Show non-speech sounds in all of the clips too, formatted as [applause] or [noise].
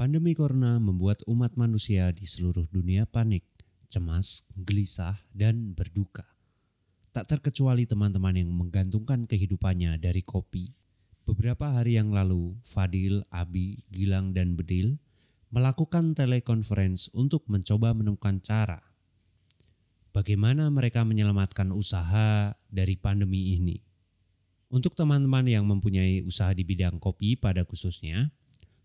Pandemi corona membuat umat manusia di seluruh dunia panik, cemas, gelisah, dan berduka. Tak terkecuali teman-teman yang menggantungkan kehidupannya dari kopi. Beberapa hari yang lalu, Fadil, Abi, Gilang, dan Bedil melakukan telekonferensi untuk mencoba menemukan cara bagaimana mereka menyelamatkan usaha dari pandemi ini. Untuk teman-teman yang mempunyai usaha di bidang kopi pada khususnya,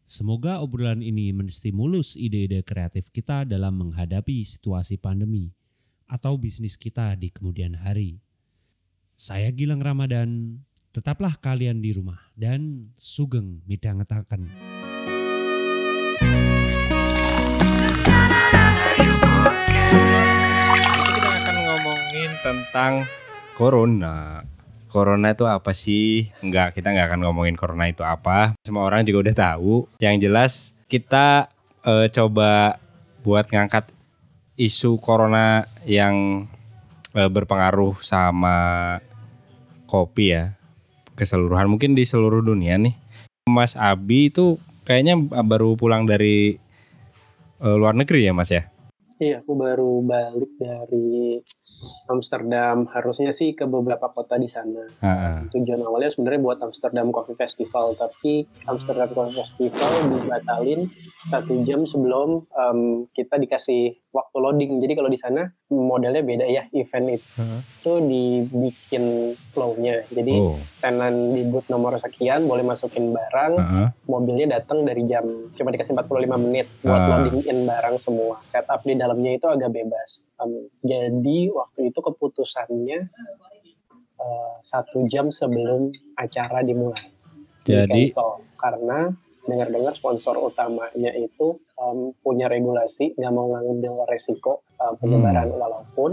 semoga obrolan ini menstimulus ide-ide kreatif kita dalam menghadapi situasi pandemi atau bisnis kita di kemudian hari. Saya Gilang Ramadan, tetaplah kalian di rumah dan sugeng midangetaken. kita akan ngomongin tentang corona. Corona itu apa sih? Enggak, kita nggak akan ngomongin corona itu apa. Semua orang juga udah tahu. Yang jelas kita eh, coba buat ngangkat isu corona yang eh, berpengaruh sama kopi ya keseluruhan mungkin di seluruh dunia nih. Mas Abi itu kayaknya baru pulang dari eh, luar negeri ya Mas ya? Iya, aku baru balik dari Amsterdam. Harusnya sih ke beberapa kota di sana. Ha-ha. Tujuan awalnya sebenarnya buat Amsterdam Coffee Festival, tapi Amsterdam Coffee Festival dibatalin satu jam sebelum em, kita dikasih waktu loading. Jadi kalau di sana modelnya beda ya, event itu tuh dibikin flow-nya. Jadi Oh. tenan di booth nomor sekian boleh masukin barang, Ha-ha. mobilnya datang dari jam cuma dikasih 45 menit buat Ah. loading in barang semua. Setup di dalamnya itu agak bebas. Em, jadi waktu itu keputusannya eh, satu jam sebelum acara dimulai. Jadi Di-cancel. karena dengar-dengar sponsor utamanya itu em, punya regulasi nggak mau ngambil resiko eh, penyebaran Hmm. walaupun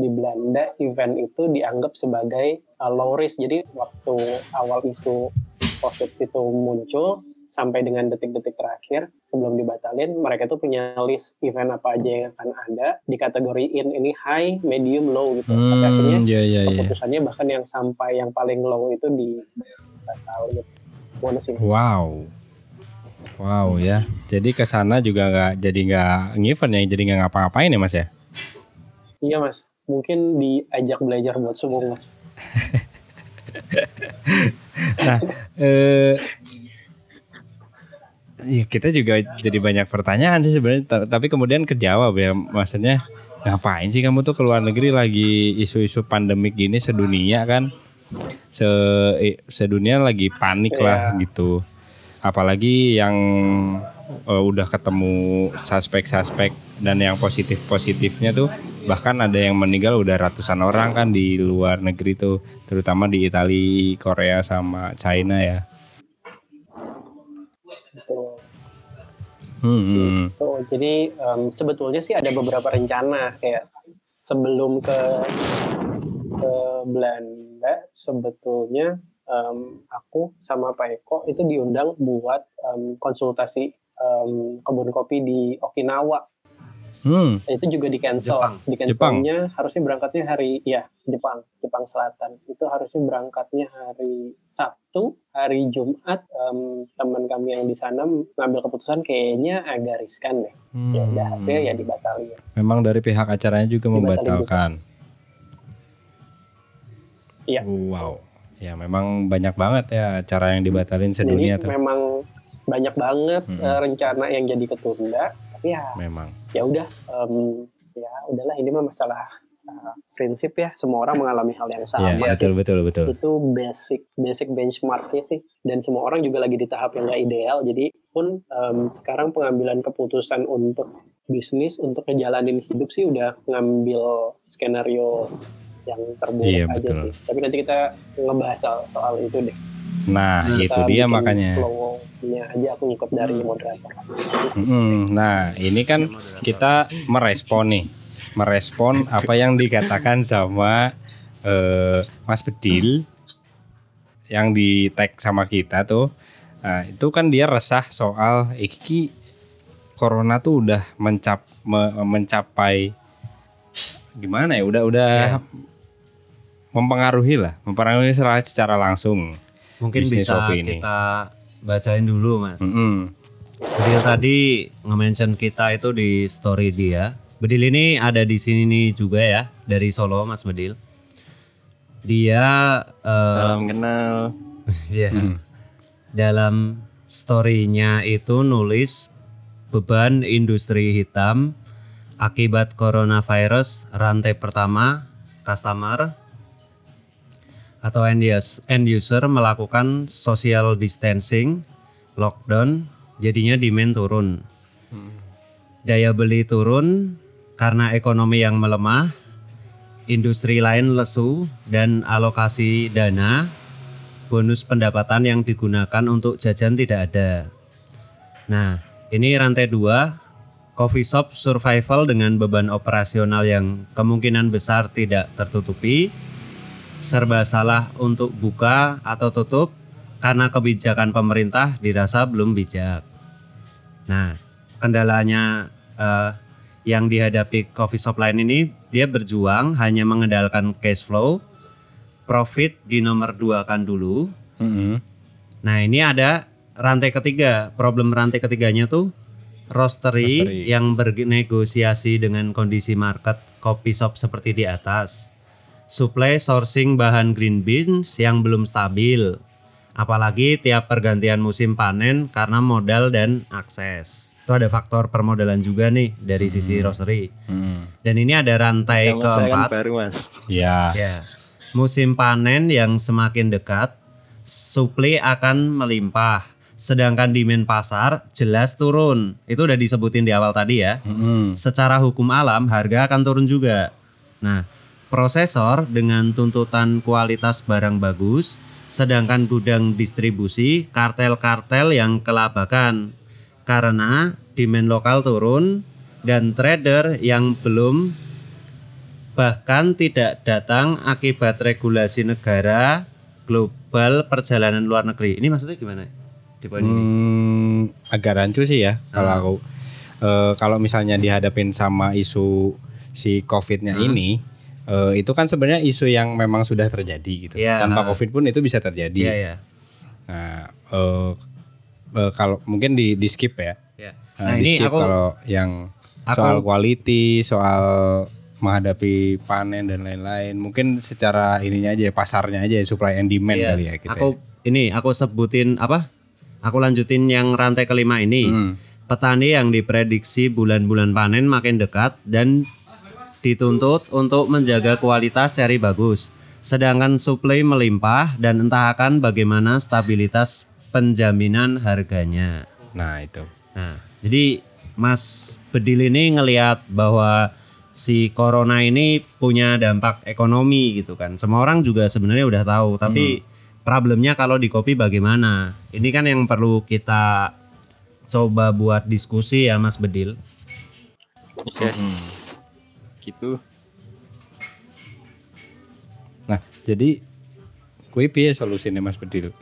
di Belanda event itu dianggap sebagai eh, low risk. Jadi waktu awal isu COVID itu muncul sampai dengan detik-detik terakhir sebelum dibatalin, mereka tuh punya list event apa aja yang akan ada dikategoriin ini high, medium, low gitu. Tapi akhirnya Hmm, iya iya iya. keputusannya bahkan yang sampai yang paling low itu? Mas? Wow. Wow ya. Jadi ke sana juga nggak jadi nggak ngevent ya, jadi nggak ngapa-ngapain ya Mas ya? Iya mas, mungkin diajak belajar buat semua mas. [laughs] Eh ya kita juga jadi banyak pertanyaan sih sebenarnya, Ta- tapi kemudian kejawab ya maksudnya ngapain sih kamu tuh ke luar negeri lagi isu-isu pandemik gini sedunia kan? Se sedunia lagi panik lah gitu. Apalagi yang eh, udah ketemu suspek-suspek dan yang positif-positifnya tuh bahkan ada yang meninggal udah ratusan orang kan di luar negeri tuh terutama di Italia, Korea sama China ya. Gitu. Hmm, Tuh, jadi em, sebetulnya sih ada beberapa rencana kayak sebelum ke ke Belanda sebetulnya em, aku sama Pak Eko itu diundang buat em, konsultasi em, kebun kopi di Okinawa. hmm, Itu juga di cancel. Jepang. Di cancelnya harusnya berangkatnya hari ya Jepang, Jepang Selatan. Itu harusnya berangkatnya hari Sabtu, hari Jumat. em, teman kami yang di sana ngambil keputusan kayaknya agak riskan deh. Ya udah akhirnya ya dibatalin. Memang dari pihak acaranya juga Dibatalin membatalkan. Iya. Wow. Ya memang banyak banget ya acara yang dibatalin sedunia Jadi tuh. memang banyak banget eh, rencana yang jadi ketunda. Tapi ya Memang. ya udah em, ya udahlah ini mah masalah eh, prinsip ya. Semua orang mengalami hal yang sama. sih. betul betul betul. itu basic basic benchmarknya sih dan semua orang juga lagi di tahap yang nggak ideal jadi pun em, sekarang pengambilan keputusan untuk bisnis untuk ngejalanin hidup sih udah ngambil skenario yang terburuk Iya, aja betul. sih tapi nanti kita ngebahas soal, soal itu deh Nah, Kita itu dia bikin makanya. flow-nya aja aku ngikut dari moderator Mm-mm. Nah, ini kan kita merespon nih, merespon apa yang dikatakan sama eh, Mas Bedil yang di tag sama kita tuh. Nah, itu kan dia resah soal iki corona tuh udah mencap me- mencapai gimana ya? Udah udah mempengaruhi lah, mempengaruhi secara, secara langsung. Mungkin Bisnis bisa ini. kita bacain dulu mas. Mm-mm. Bedil tadi nge-mention kita itu di story dia. Bedil ini ada di sini nih juga ya dari Solo Mas Bedil. Dia eh, Salam kenal. [laughs] ya, dalam story-nya itu nulis beban industri hitam akibat coronavirus rantai pertama customer atau end us- end user melakukan social distancing, lockdown, jadinya demand turun. Daya beli turun karena ekonomi yang melemah, industri lain lesu dan alokasi dana bonus pendapatan yang digunakan untuk jajan tidak ada. Nah, ini rantai dua, coffee shop survival dengan beban operasional yang kemungkinan besar tidak tertutupi, serba salah untuk buka atau tutup karena kebijakan pemerintah dirasa belum bijak. Nah, kendalanya eh, yang dihadapi coffee shop lain ini dia berjuang hanya mengendalikan cash flow, profit di nomor dua kan dulu. Mm-mm. Nah ini ada rantai ketiga. Problem rantai ketiganya tuh roastery, Roastery. yang bernegosiasi dengan kondisi market kopi shop seperti di atas. Supply sourcing bahan green beans yang belum stabil. Apalagi tiap pergantian musim panen karena modal dan akses. Itu ada faktor permodalan juga nih dari sisi roastery. Mm. Dan ini ada rantai Kamu kan keempat. baru mas. Ya. Ya. Musim panen yang semakin dekat, supply akan melimpah. Sedangkan demand pasar jelas turun. Itu udah disebutin di awal tadi ya. Mm-mm. Secara hukum alam harga akan turun juga. Nah, prosesor dengan tuntutan kualitas barang bagus, sedangkan gudang distribusi kartel-kartel yang kelabakan. Karena demand lokal turun dan trader yang belum bahkan tidak datang akibat regulasi negara global perjalanan luar negeri. Ini maksudnya gimana? Di poin ini. Hmm, agak rancu sih ya kalau aku. Eh, kalau misalnya dihadapin sama isu si COVID-nya ini, eh, itu kan sebenarnya isu yang memang sudah terjadi gitu. Iya. Tanpa COVID pun itu bisa terjadi. Iya ya. Nah, eh, eh, kalau mungkin di, di skip ya. Ya. Nah, Nah, di ini skip aku kalau yang aku- soal quality, soal menghadapi panen dan lain-lain. Mungkin secara ininya aja pasarnya aja supply and demand Iya, kali ya kita. Aku ini aku sebutin apa? Aku lanjutin yang rantai kelima ini. Hmm. Petani yang diprediksi bulan-bulan panen makin dekat dan dituntut untuk menjaga kualitas cari bagus. Sedangkan suplai melimpah dan entah akan bagaimana stabilitas penjaminan harganya. Nah, itu. Nah, jadi Mas Bedil ini ngelihat bahwa si corona ini punya dampak ekonomi gitu kan. Semua orang juga sebenarnya udah tahu, tapi problemnya kalau di kopi bagaimana? Ini kan yang perlu kita coba buat diskusi ya Mas Bedil. Yes. Gitu. Nah, jadi kue piye solusinya Mas Bedil?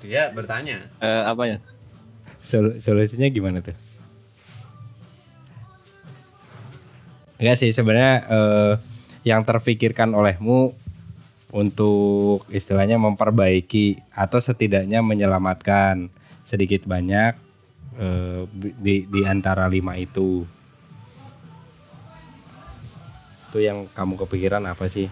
Dia bertanya. Eh, apa ya? Sol- solusinya gimana tuh? Enggak sih sebenarnya eh, yang terfikirkan olehmu untuk istilahnya memperbaiki atau setidaknya menyelamatkan sedikit banyak eh, di di antara lima itu. Itu yang kamu kepikiran apa sih?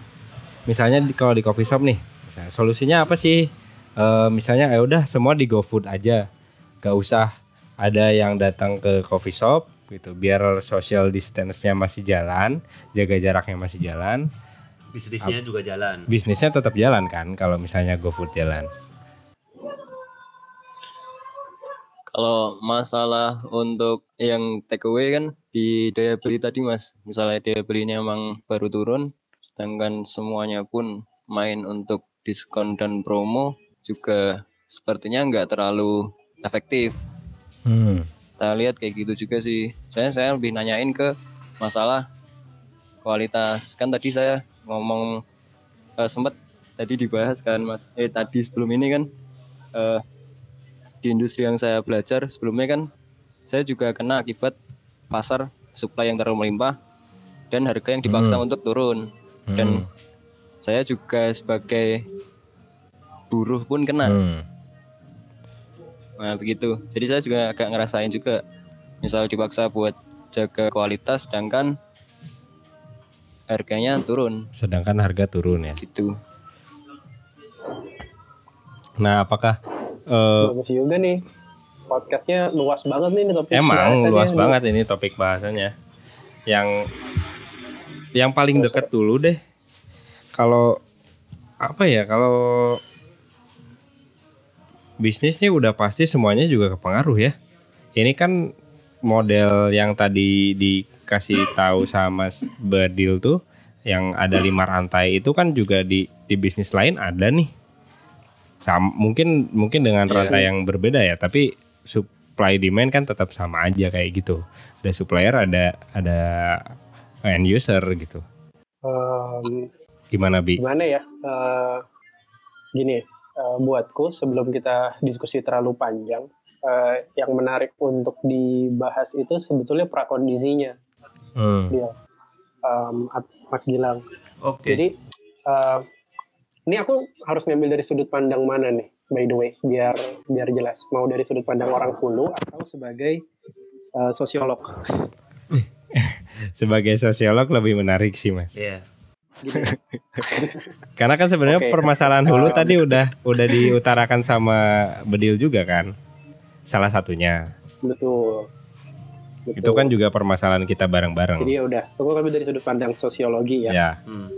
Misalnya di- kalau di coffee shop nih, nah, solusinya apa sih? Eh, misalnya ya udah semua di GoFood aja gak usah ada yang datang ke coffee shop gitu biar social distance-nya masih jalan jaga jaraknya masih jalan Bisnisnya juga jalan. bisnisnya tetap jalan kan kalau misalnya GoFood jalan Kalau masalah untuk yang take away kan di daya beli tadi mas, misalnya daya belinya emang baru turun, sedangkan semuanya pun main untuk diskon dan promo juga sepertinya nggak terlalu efektif. hmm. Kita lihat kayak gitu juga sih. Saya saya lebih nanyain ke masalah kualitas. Kan tadi saya ngomong eh, sempat tadi dibahas kan mas. Eh tadi sebelum ini kan eh, di industri yang saya belajar sebelumnya kan saya juga kena akibat pasar supply yang terlalu melimpah dan harga yang dipaksa Hmm. untuk turun. Dan saya juga sebagai buruh pun kena. Hmm. Nah begitu. Jadi saya juga agak ngerasain juga. Misal dipaksa buat jaga kualitas, sedangkan harganya turun Sedangkan harga turun ya. gitu. Nah, apakah eh, Bagus juga nih. Podcastnya luas banget nih ini topik emang luas banget ini topik bahasannya. Yang yang paling dekat dulu deh. Kalau apa ya? Kalau bisnisnya udah pasti semuanya juga kepengaruh ya. Ini kan model yang tadi dikasih tahu sama Badil tuh yang ada lima rantai itu kan juga di di bisnis lain ada nih. Sam, mungkin mungkin dengan Iya. rantai yang berbeda ya, tapi supply demand kan tetap sama aja kayak gitu. Ada supplier, ada ada end user gitu. Em, Gimana bi? gimana ya? Eh, gini, eh, buatku sebelum kita diskusi terlalu panjang, eh, yang menarik untuk dibahas itu sebetulnya prakondisinya, Hmm. dia, Em, At- Mas Gilang. Oke. Jadi eh, ini aku harus ngambil dari sudut pandang mana nih, by the way, biar biar jelas. Mau dari sudut pandang orang hulu atau sebagai eh, sosiolog. [laughs] Sebagai sosiolog lebih menarik sih mas. Iya. Gitu. [laughs] Karena kan sebenarnya Oke. permasalahan hulu tadi udah udah diutarakan sama Bedil juga kan. Salah satunya. Betul. Betul. Itu kan juga permasalahan kita bareng-bareng. Jadi ya udah, aku ambil dari sudut pandang sosiologi ya. Ya. Hmm.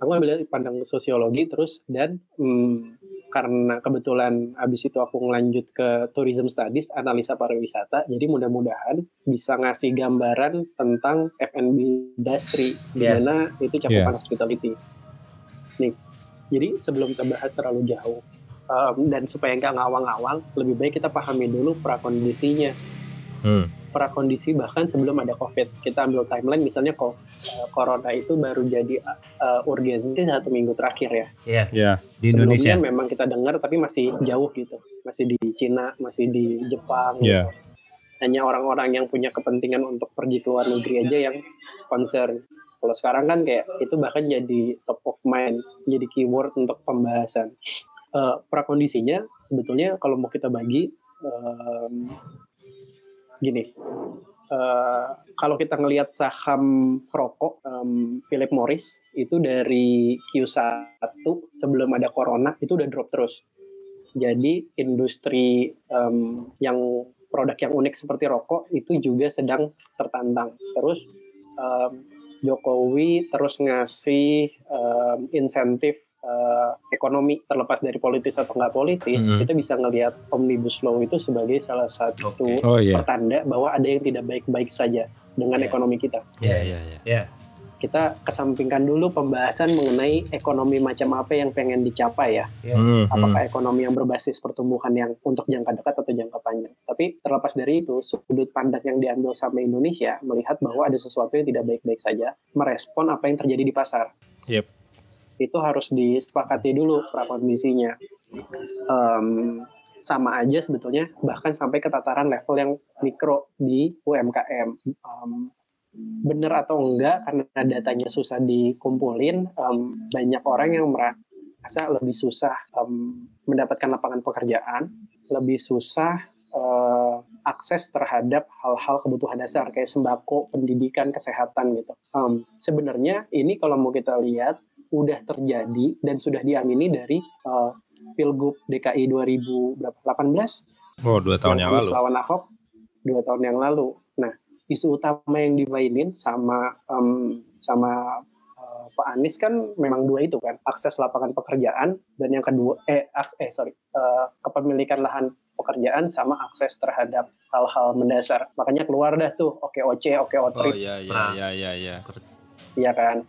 Aku ambil dari pandang sosiologi terus dan hmm, karena kebetulan abis itu aku ngelanjut ke tourism studies, analisa pariwisata, jadi mudah-mudahan bisa ngasih gambaran tentang F&B industry, di Iya. mana itu cakupan hospitality. Nih, jadi sebelum kita bahas terlalu jauh, um, dan supaya nggak ngawang-ngawang, lebih baik kita pahami dulu prakondisinya Hmm. Prakondisi bahkan sebelum ada COVID. Kita ambil timeline misalnya kok eh, corona itu baru jadi eh, urgensi satu minggu terakhir ya. Iya. Ya. Di Indonesia. Sebelumnya memang kita dengar tapi masih jauh gitu. Masih di Cina, masih di Jepang. Ya. Hanya orang-orang yang punya kepentingan untuk pergi ke luar negeri aja yang concern. Kalau sekarang kan kayak itu bahkan jadi top of mind, jadi keyword untuk pembahasan. Eh, prakondisinya sebetulnya kalau mau kita bagi em, gini, eh, kalau kita ngelihat saham rokok em, Philip Morris itu dari Q1 sebelum ada corona itu udah drop terus. Jadi industri em, yang produk yang unik seperti rokok itu juga sedang tertantang. Terus em, Jokowi terus ngasih em, insentif eh, ekonomi terlepas dari politis atau nggak politis, Mhm. kita bisa ngelihat omnibus law itu sebagai salah satu Oke. Oh iya. pertanda bahwa ada yang tidak baik-baik saja dengan Iya. ekonomi kita. Iya, iya, iya. Kita kesampingkan dulu pembahasan mengenai ekonomi macam apa yang pengen dicapai ya. Hmm, hmm. Apakah ekonomi yang berbasis pertumbuhan yang untuk jangka dekat atau jangka panjang. Tapi terlepas dari itu, sudut pandang yang diambil sama Indonesia melihat bahwa ada sesuatu yang tidak baik-baik saja, merespon apa yang terjadi di pasar. Yep. Itu harus disepakati dulu prakondisinya. Em, sama aja sebetulnya bahkan sampai ke tataran level yang mikro di UMKM. Em, bener atau enggak karena datanya susah dikumpulin, em, banyak orang yang merasa lebih susah em, mendapatkan lapangan pekerjaan, lebih susah eh, akses terhadap hal-hal kebutuhan dasar kayak sembako, pendidikan, kesehatan gitu. Em, sebenarnya ini kalau mau kita lihat udah terjadi dan sudah diamini dari eh, Pilgub DKI 2018 Oh dua tahun yang lalu. lawan Ahok dua tahun yang lalu. Nah, isu utama yang dimainin sama em, sama eh, Pak Anies kan memang dua itu kan, akses lapangan pekerjaan dan yang kedua eh eh sorry eh, kepemilikan lahan pekerjaan sama akses terhadap hal-hal mendasar. Makanya keluar dah tuh OKOC, OKO Oh trip, iya iya Nah. iya iya iya. iya kan.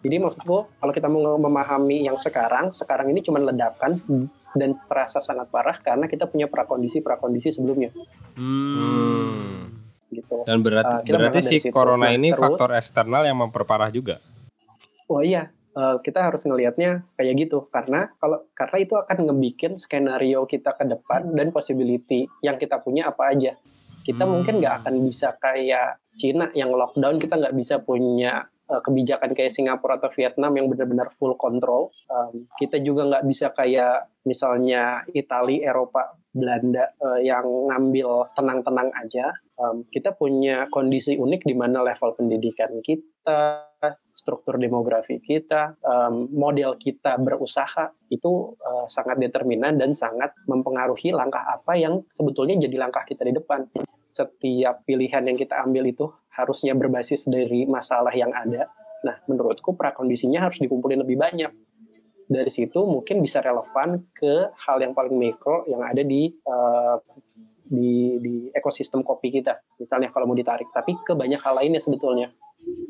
Jadi maksudku kalau kita mau memahami yang sekarang, sekarang ini cuma ledakan dan terasa sangat parah karena kita punya prakondisi-prakondisi sebelumnya Hmm. gitu. Dan berarti Uh, kita berarti si situ. corona Nah, ini terus- faktor eksternal yang memperparah juga. Oh iya, eh, kita harus ngelihatnya kayak gitu karena kalau karena itu akan ngebikin skenario kita ke depan dan possibility yang kita punya apa aja. Kita Hmm. mungkin nggak akan bisa kayak Cina yang lockdown, kita nggak bisa punya eh, kebijakan kayak Singapura atau Vietnam yang benar-benar full control. Em, kita juga nggak bisa kayak misalnya Italia, Eropa Belanda eh, yang ngambil tenang-tenang aja. Em, kita punya kondisi unik di mana level pendidikan kita, struktur demografi kita, em, model kita berusaha itu eh, sangat determinan dan sangat mempengaruhi langkah apa yang sebetulnya jadi langkah kita di depan. Setiap pilihan yang kita ambil itu harusnya berbasis dari masalah yang ada. Nah, menurutku prakondisinya harus dikumpulin lebih banyak dari situ mungkin bisa relevan ke hal yang paling mikro yang ada di eh, di di ekosistem kopi kita misalnya kalau mau ditarik. Tapi ke banyak hal lainnya sebetulnya.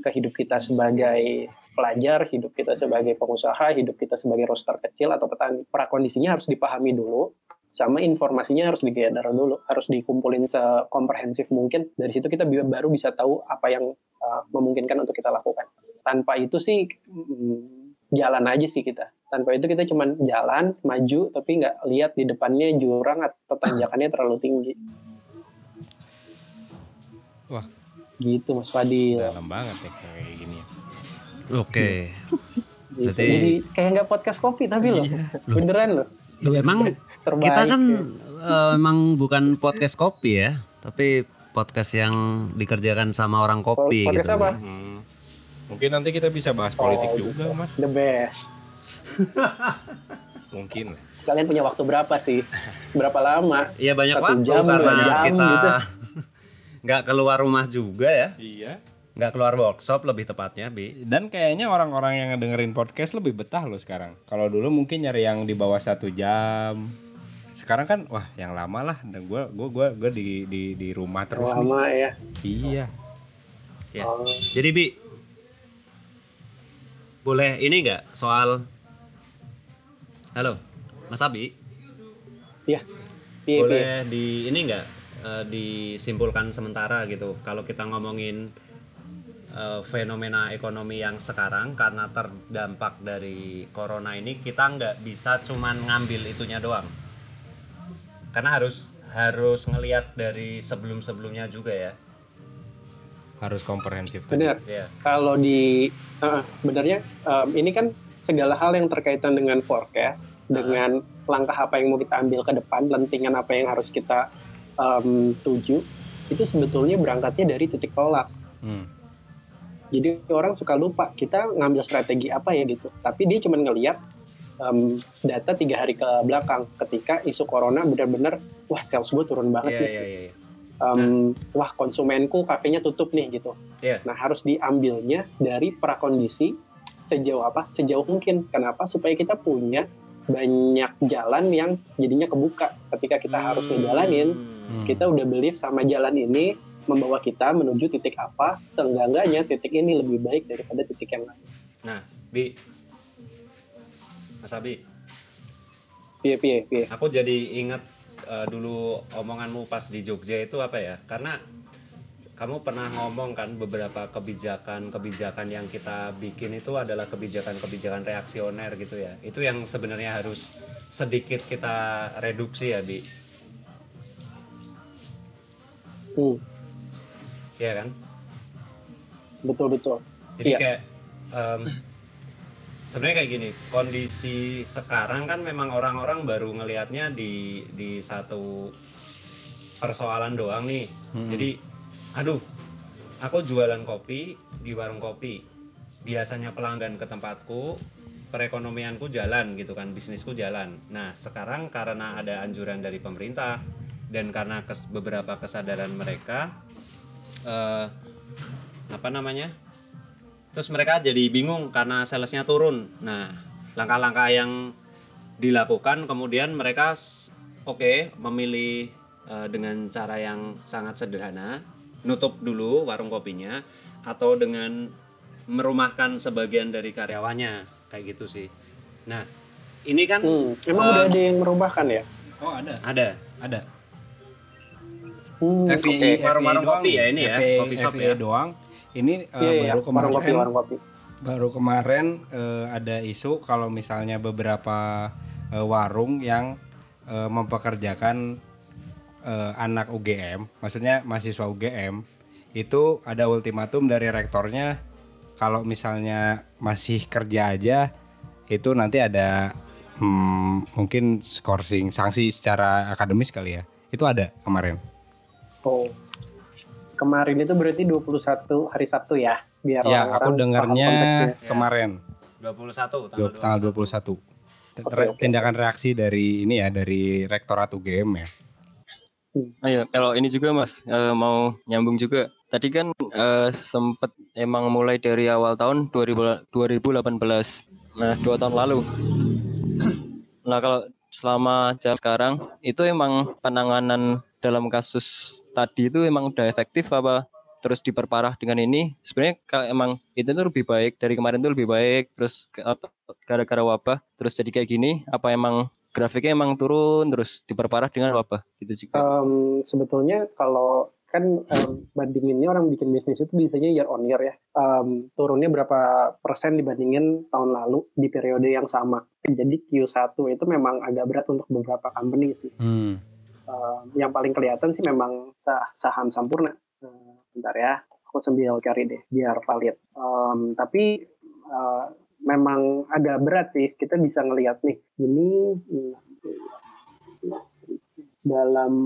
Ke hidup kita sebagai pelajar hidup kita sebagai pengusaha hidup kita sebagai roster kecil atau petani. Prakondisinya harus dipahami dulu sama informasinya harus digather dulu harus dikumpulin sekomprehensif mungkin. Dari situ kita baru bisa tahu apa yang eh, memungkinkan untuk kita lakukan. Tanpa itu sih mm, jalan aja sih kita tanpa itu kita cuman jalan maju tapi nggak lihat di depannya jurang atau tanjakannya terlalu tinggi Wah. gitu mas Fadil Dalam banget ya kayak gini. ya. Oke. [laughs] Gitu. Berarti- jadi kayak nggak podcast kopi tapi loh [laughs] beneran loh Loh, emang [laughs] terbaik kita kan ya. eh, emang bukan podcast kopi ya, tapi podcast yang dikerjakan sama orang kopi podcast gitu. apa Hmm. Mungkin nanti kita bisa bahas politik Oh, juga, Mas. the best [laughs] Mungkin lah. kalian punya waktu berapa sih berapa lama Iya banyak Satu waktu jam, karena jam kita gitu. [laughs] nggak keluar rumah juga ya, Iya. nggak keluar workshop lebih tepatnya, bi. Dan kayaknya orang-orang yang dengerin podcast lebih betah loh sekarang. Kalau dulu mungkin nyari yang di bawah satu jam. Sekarang kan wah yang lama lah. Dan gue gua gua gua di di di rumah terus nih. lama ya Iya. Ya. Oh, Jadi bi, boleh ini nggak soal, halo, Mas Abi, iya. Iya, iya. boleh di ini nggak eh, disimpulkan sementara gitu? Kalau kita ngomongin eh, fenomena ekonomi yang sekarang karena terdampak dari corona ini kita nggak bisa cuman ngambil itunya doang. Karena harus harus ngelihat dari sebelum sebelumnya juga ya Harus komprehensif. tadi. benar ya kalau di uh, benernya um, ini kan segala hal yang terkaitan dengan forecast dengan langkah apa yang mau kita ambil ke depan lentingan apa yang harus kita um, tuju itu sebetulnya berangkatnya dari titik tolak Hmm. jadi orang suka lupa kita ngambil strategi apa ya gitu tapi dia cuma ngelihat um, data tiga hari ke belakang ketika isu corona benar-benar wah sales gue turun banget iya nih iya iya Um, wah konsumenku kafenya tutup nih gitu. Iya. Nah harus diambilnya dari prakondisi sejauh apa sejauh mungkin. Kenapa? Supaya kita punya banyak jalan yang jadinya kebuka ketika kita harus ngejalanin. Hmm. Kita udah believe sama jalan ini membawa kita menuju titik apa. Seenggak-enggaknya titik ini lebih baik daripada titik yang lain. nah bi Mas Abi Piye piye piye. aku jadi ingat eh, dulu omonganmu pas di Jogja itu apa ya? Karena kamu pernah ngomong kan beberapa kebijakan-kebijakan yang kita bikin itu adalah kebijakan-kebijakan reaksioner gitu ya. Itu yang sebenarnya harus sedikit kita reduksi ya bi. Hmm, Iya kan? Betul betul. jadi Iya. kayak em, sebenarnya kayak gini kondisi sekarang kan memang orang-orang baru ngelihatnya di di satu persoalan doang nih. Jadi aduh aku jualan kopi di warung kopi. Biasanya pelanggan ke tempatku perekonomianku jalan gitu kan bisnisku jalan. Nah sekarang karena ada anjuran dari pemerintah dan karena kes- beberapa kesadaran mereka eh, apa namanya terus mereka jadi bingung karena salesnya turun nah langkah-langkah yang dilakukan kemudian mereka oke memilih eh, dengan cara yang sangat sederhana nutup dulu warung kopinya atau dengan merumahkan sebagian dari karyawannya kayak gitu sih nah ini kan Hmm, emang Eh, udah ada yang merubahkan ya? Oh ada, ada ada. Hmm, FYI, oke. warung-warung kopi ya ini ya, coffee shop ya. doang. Ini eh, Iya, iya, baru warung kopi, kemarin warung kopi. baru kemarin eh, ada isu kalau misalnya beberapa eh, warung yang eh, mempekerjakan eh, anak UGM, maksudnya mahasiswa UGM, itu ada ultimatum dari rektornya kalau misalnya masih kerja aja itu nanti ada hmm, mungkin skorsing sanksi secara akademis kali ya. Itu ada kemarin. Oh. Kemarin itu berarti 21 hari Sabtu ya, biar ya, orang-orang aku dengarnya konteksnya. kemarin 21 dua- tanggal 21. T- Oke, re- oke. Tindakan reaksi dari ini ya dari Rektorat UGM ya. Ayo, kalau ini juga Mas eh, mau nyambung juga. Tadi kan eh, sempet emang mulai dari awal tahun 2000 2018. Nah, dua tahun lalu. Nah, kalau selama jam sekarang itu emang penanganan dalam kasus tadi itu emang udah efektif apa terus diperparah dengan ini sebenarnya kalau emang itu tuh lebih baik dari kemarin tuh lebih baik terus ke- apa, gara-gara wabah terus jadi kayak gini apa emang grafiknya emang turun terus diperparah dengan wabah gitu juga Em, sebetulnya kalau kan em, bandinginnya orang bikin bisnis itu biasanya year on year ya. Em, turunnya berapa persen dibandingin tahun lalu di periode yang sama. Jadi Q1 itu memang agak berat untuk beberapa company sih. Hmm. Yang paling kelihatan sih memang sah- saham Sampurna. Eh, bentar ya, aku sambil cari deh biar valid. Em, tapi eh, memang agak berat sih. Kita bisa ngelihat nih. Ini dalam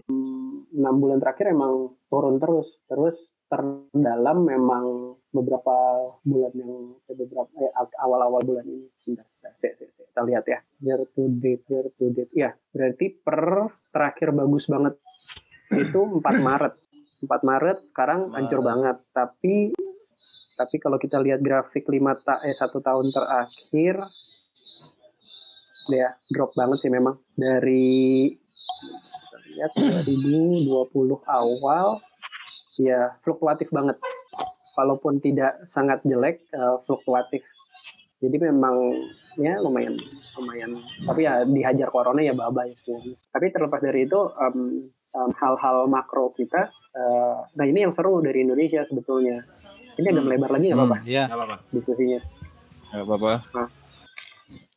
enam bulan terakhir emang turun terus terus terdalam memang beberapa bulan yang eh, beberapa eh, awal-awal bulan ini. Sebentar, sebentar, se- se- se- kita lihat ya. Year to date year to date. Ya berarti per terakhir bagus banget itu 4 Maret. 4 Maret sekarang hancur banget. Tapi tapi kalau kita lihat grafik 5 ta eh satu tahun terakhir ya drop banget sih memang. Dari kita lihat 2020 awal ya fluktuatif banget. Walaupun tidak sangat jelek eh, fluktuatif. Jadi memang ya lumayan lumayan. Tapi ya dihajar corona ya baba ya semuanya. Tapi terlepas dari itu em, em, hal-hal makro kita eh, nah ini yang seru dari Indonesia sebetulnya. Ini agak melebar lagi nggak apa-apa. Hmm, Iya. Gak apa-apa. diskusinya. Nggak apa-apa.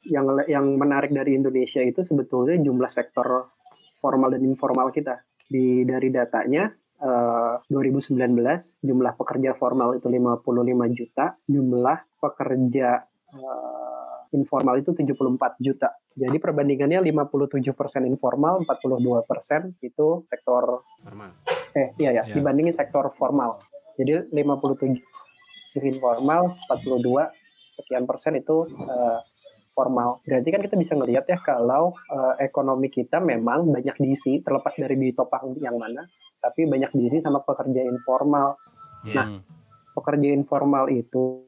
Yang yang menarik dari Indonesia itu sebetulnya jumlah sektor formal dan informal kita. Di dari datanya eh, 2019 jumlah pekerja formal itu 55 juta, jumlah pekerja eh, informal itu 74 juta. Jadi perbandingannya 57% informal, 42% itu sektor Normal. eh iya ya, Ya. dibandingin sektor formal. Jadi 57 informal, 42 sekian persen itu eh, formal. Berarti kan kita bisa ngelihat ya kalau eh, ekonomi kita memang banyak diisi terlepas dari ditopang yang mana, tapi banyak diisi sama pekerja informal. Nah, Pekerja informal itu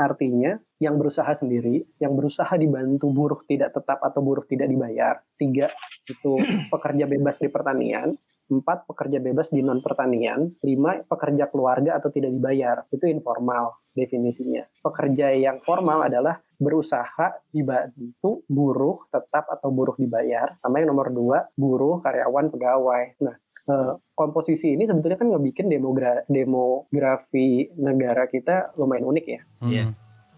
artinya yang berusaha sendiri, yang berusaha dibantu buruh tidak tetap atau buruh tidak dibayar. Tiga itu [clears throat] pekerja bebas di pertanian, empat pekerja bebas di non pertanian, lima pekerja keluarga atau tidak dibayar. Itu informal definisinya. Pekerja yang formal adalah berusaha dibantu buruh tetap atau buruh dibayar. Sama yang nomor dua buruh karyawan pegawai. Nah eh, komposisi ini sebetulnya kan ngebikin demogra- demografi negara kita lumayan unik ya Iya. hmm.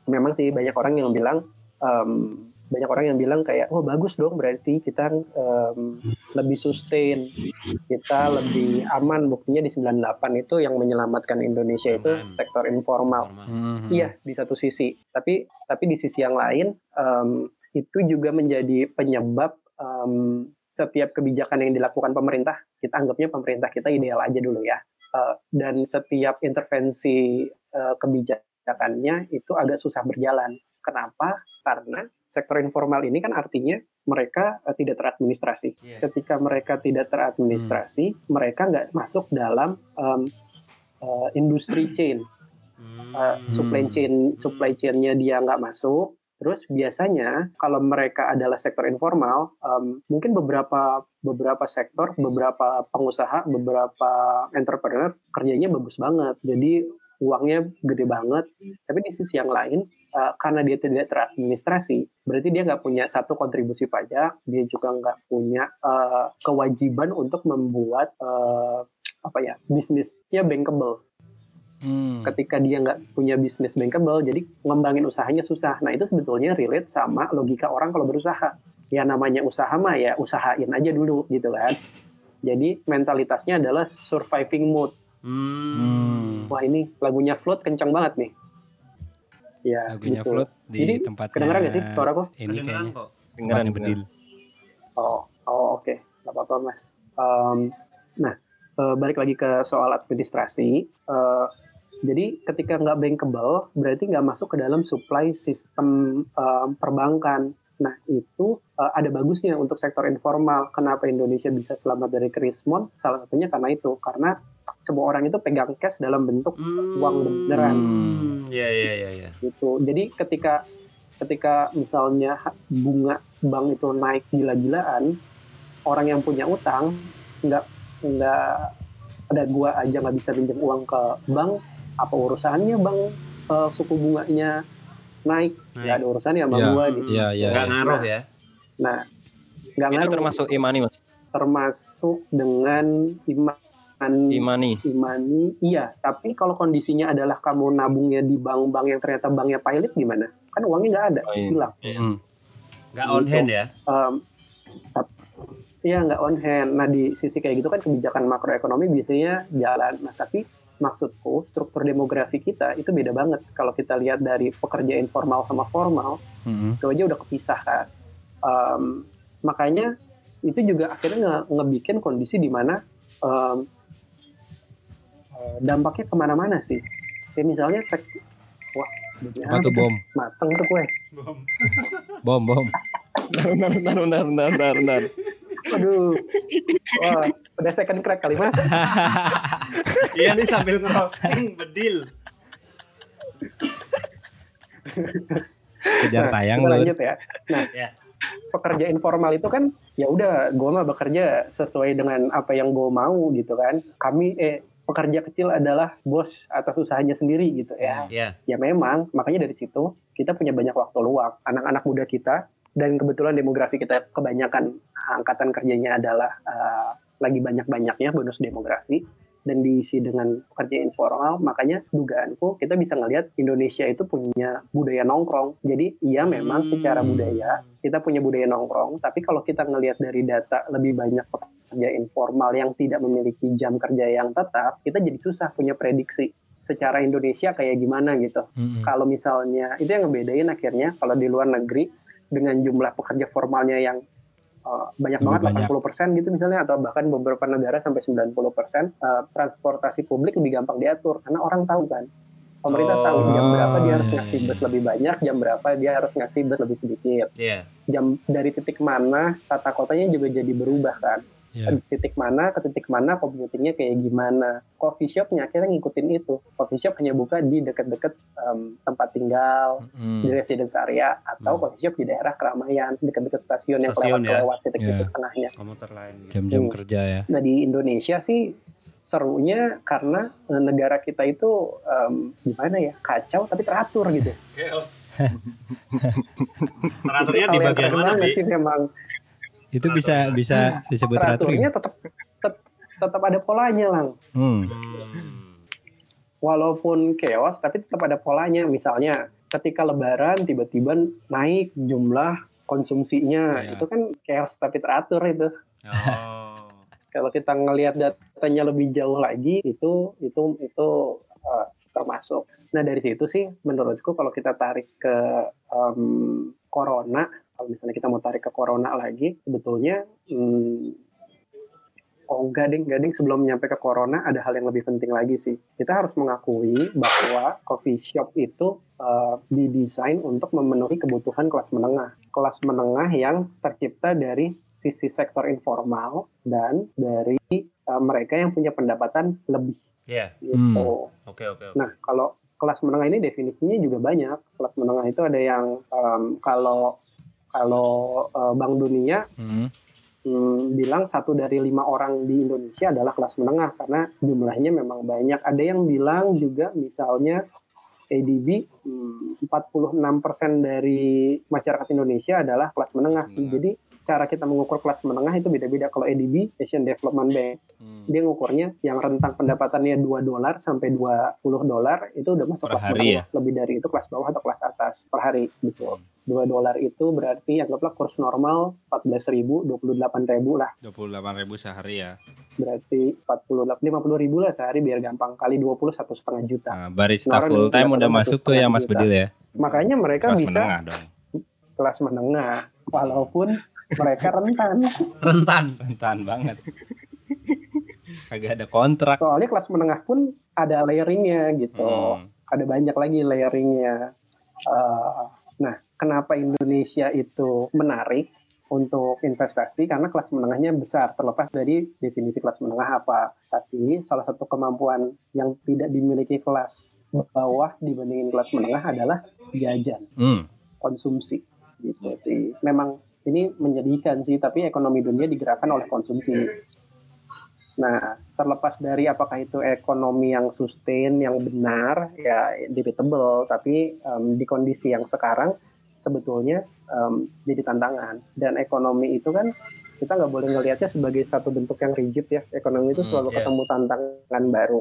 memang sih banyak orang yang bilang em, banyak orang yang bilang kayak oh bagus dong berarti kita em, lebih sustain kita lebih aman buktinya di 98 itu yang menyelamatkan Indonesia itu sektor informal. Hmm. Iya, di satu sisi. Tapi tapi di sisi yang lain em, itu juga menjadi penyebab em, setiap kebijakan yang dilakukan pemerintah, kita anggapnya pemerintah kita ideal aja dulu ya. Eh, dan setiap intervensi eh, kebijakannya itu agak susah berjalan. Kenapa? Karena sektor informal ini kan artinya mereka eh, tidak teradministrasi. Iya. Ketika mereka tidak teradministrasi, mereka nggak masuk dalam em, eh, industri chain Hmm. uh, supply chain supply chainnya dia nggak masuk terus biasanya kalau mereka adalah sektor informal um, mungkin beberapa beberapa sektor beberapa pengusaha beberapa entrepreneur kerjanya bagus banget jadi uangnya gede banget tapi di sisi yang lain uh, karena dia tidak teradministrasi berarti dia nggak punya satu kontribusi pajak dia juga nggak punya uh, kewajiban untuk membuat uh, apa ya bisnisnya bankable Hmm. ketika dia nggak punya bisnis bankable, jadi ngembangin usahanya susah. Nah itu sebetulnya relate sama logika orang kalau berusaha. Ya namanya usaha mah ya usahain aja dulu gitu kan. Jadi mentalitasnya adalah surviving mode. Hmm. Wah ini lagunya Float kencang banget nih. Ya Lagunya gitu. Float di Jadi, tempatnya. kedengeran nggak sih suaraku? Ini Kedengeran kayaknya. kok. Dengeran Tempatnya bedil. Oh, oh oke, nggak apa-apa mas. Em, nah, eh, balik lagi ke soal administrasi. Eh, jadi ketika nggak bankable, berarti nggak masuk ke dalam supply sistem em, perbankan. Nah itu eh, ada bagusnya untuk sektor informal. Kenapa Indonesia bisa selamat dari krismon? Salah satunya karena itu, karena semua orang itu pegang cash dalam bentuk uang beneran Hmm, ya ya ya ya. gitu. Jadi ketika ketika misalnya bunga bank itu naik gila-gilaan, orang yang punya utang nggak nggak ada gua aja nggak bisa pinjam uang ke bank, apa urusannya bank eh, suku bunganya naik? Nggak ada urusannya sama Ya, gua gitu. Iya, iya. Nggak ngaruh ya. Nah, nggak Itu ngaruh. termasuk imani mas. termasuk dengan iman Imani. imani iya tapi kalau kondisinya adalah kamu nabungnya di bank-bank yang ternyata banknya pilot gimana kan uangnya nggak ada Oh, iya. hilang Mm. Nggak on hand ya. Tap- Iya nggak on hand. Nah di sisi kayak gitu kan kebijakan makroekonomi biasanya jalan. Nah tapi maksudku struktur demografi kita itu beda banget. Kalau kita lihat dari pekerja informal sama formal Mm-mm. itu aja udah kepisah kan. Em, makanya itu juga akhirnya nge ngebikin kondisi di mana eh, dampaknya ke mana-mana sih. Kayak misalnya sek wah bunyi Apa tuh bom? mateng tuh kue. Bom, bom. Bentar, bentar, bentar, bentar, bentar, bentar. Aduh, wah udah second crack kali mas. [laughs] Iya nih sambil ngerosting bedil. Kejar tayang kita lu. lanjut ya. Nah, Ya. pekerja informal itu kan ya udah, gue mah bekerja sesuai dengan apa yang gue mau gitu kan. Kami eh pekerja kecil adalah bos atas usahanya sendiri gitu ya. Ya. Ya memang, makanya dari situ kita punya banyak waktu luang. Anak-anak muda kita dan kebetulan demografi kita kebanyakan angkatan kerjanya adalah eh, lagi banyak-banyaknya bonus demografi dan diisi dengan pekerja informal makanya dugaanku kita bisa ngelihat Indonesia itu punya budaya nongkrong jadi iya memang secara Hmm. budaya kita punya budaya nongkrong tapi kalau kita ngelihat dari data lebih banyak pekerja informal yang tidak memiliki jam kerja yang tetap kita jadi susah punya prediksi secara Indonesia kayak gimana gitu Mm-mm. kalau misalnya itu yang ngebedain akhirnya kalau di luar negeri dengan jumlah pekerja formalnya yang uh, banyak Lebih banget banyak. 80% gitu misalnya atau bahkan beberapa negara sampai 90% uh, transportasi publik lebih gampang diatur karena orang tahu kan pemerintah Oh, tahu jam berapa dia harus iya, ngasih iya. bus lebih banyak jam berapa dia harus ngasih bus lebih sedikit Iya. jam dari titik mana tata kotanya juga jadi berubah kan Iya. titik mana ke titik mana commutingnya kayak gimana coffee shopnya akhirnya ngikutin itu coffee shop hanya buka di dekat-dekat em, tempat tinggal Mm. di residence area atau Hmm. coffee shop di daerah keramaian dekat-dekat stasiun yang Stasiun ya. kelewat-kelewat titik-titik Ya. tengahnya Komuter lain. gitu. Jam-jam Hmm. kerja ya. nah di Indonesia sih serunya karena eh, negara kita itu em, gimana ya kacau tapi teratur gitu Chaos. [laughs] Teraturnya Itu di yang bagian mana, sih memang Itu bisa bisa disebut teratur. teraturnya ya? tetap tet- tetap ada polanya lang Hmm. Hmm. walaupun chaos tapi tetap ada polanya misalnya ketika lebaran tiba-tiba naik jumlah konsumsinya Iya. itu kan chaos tapi teratur itu Oh. [laughs] kalau kita ngelihat datanya lebih jauh lagi itu itu itu uh, termasuk nah dari situ sih menurutku kalau kita tarik ke em, corona kalau misalnya kita mau tarik ke corona lagi sebetulnya hmm, Oh enggak ding, enggak ding. Sebelum nyampe ke corona ada hal yang lebih penting lagi sih. Kita harus mengakui bahwa coffee shop itu uh, didesain untuk memenuhi kebutuhan kelas menengah. Kelas menengah yang tercipta dari sisi sektor informal dan dari uh, mereka yang punya pendapatan lebih Iya. gitu. Oke oke. oke. Nah, kalau kelas menengah ini definisinya juga banyak. Kelas menengah itu ada yang em, kalau kalau eh, Bank Dunia Hmm. hmm, bilang satu dari lima orang di Indonesia adalah kelas menengah karena jumlahnya memang banyak. Ada yang bilang juga misalnya ADB hmm, 46% dari masyarakat Indonesia adalah kelas menengah. Menengah. Jadi cara kita mengukur kelas menengah itu beda-beda. Kalau ADB Asian Development Bank Hmm. dia ngukurnya yang rentang pendapatannya 2 dolar sampai 20 dolar itu udah masuk Per kelas hari menengah. Lebih dari itu kelas bawah atau kelas atas per hari gitu. 2 dolar itu berarti anggaplah kurs normal 14.000, 28.000 lah. 28.000 sehari ya. Berarti 40 50 ribu lah sehari biar gampang kali 20 satu setengah juta. Nah, barista full yang time udah masuk tuh ya Mas. Bedil ya. Makanya mereka Kelas bisa menengah dong. kelas menengah. walaupun mereka rentan. Rentan. rentan banget kagak ada kontrak Soalnya kelas menengah pun ada layeringnya gitu. Hmm. Ada banyak lagi layeringnya. Eh, nah, kenapa Indonesia itu menarik untuk investasi? Karena kelas menengahnya besar, terlepas dari definisi kelas menengah apa. Tapi salah satu kemampuan yang tidak dimiliki kelas bawah dibandingin kelas menengah adalah jajan. Hmm. konsumsi gitu sih. Memang ini menjadikan sih, tapi ekonomi dunia digerakkan oleh konsumsi. Nah, terlepas dari apakah itu ekonomi yang sustain, yang benar, ya debatable, tapi em, di kondisi yang sekarang sebetulnya em, jadi tantangan. Dan ekonomi itu kan kita nggak boleh ngelihatnya sebagai satu bentuk yang rigid ya. Ekonomi itu Hmm, selalu iya. ketemu tantangan baru.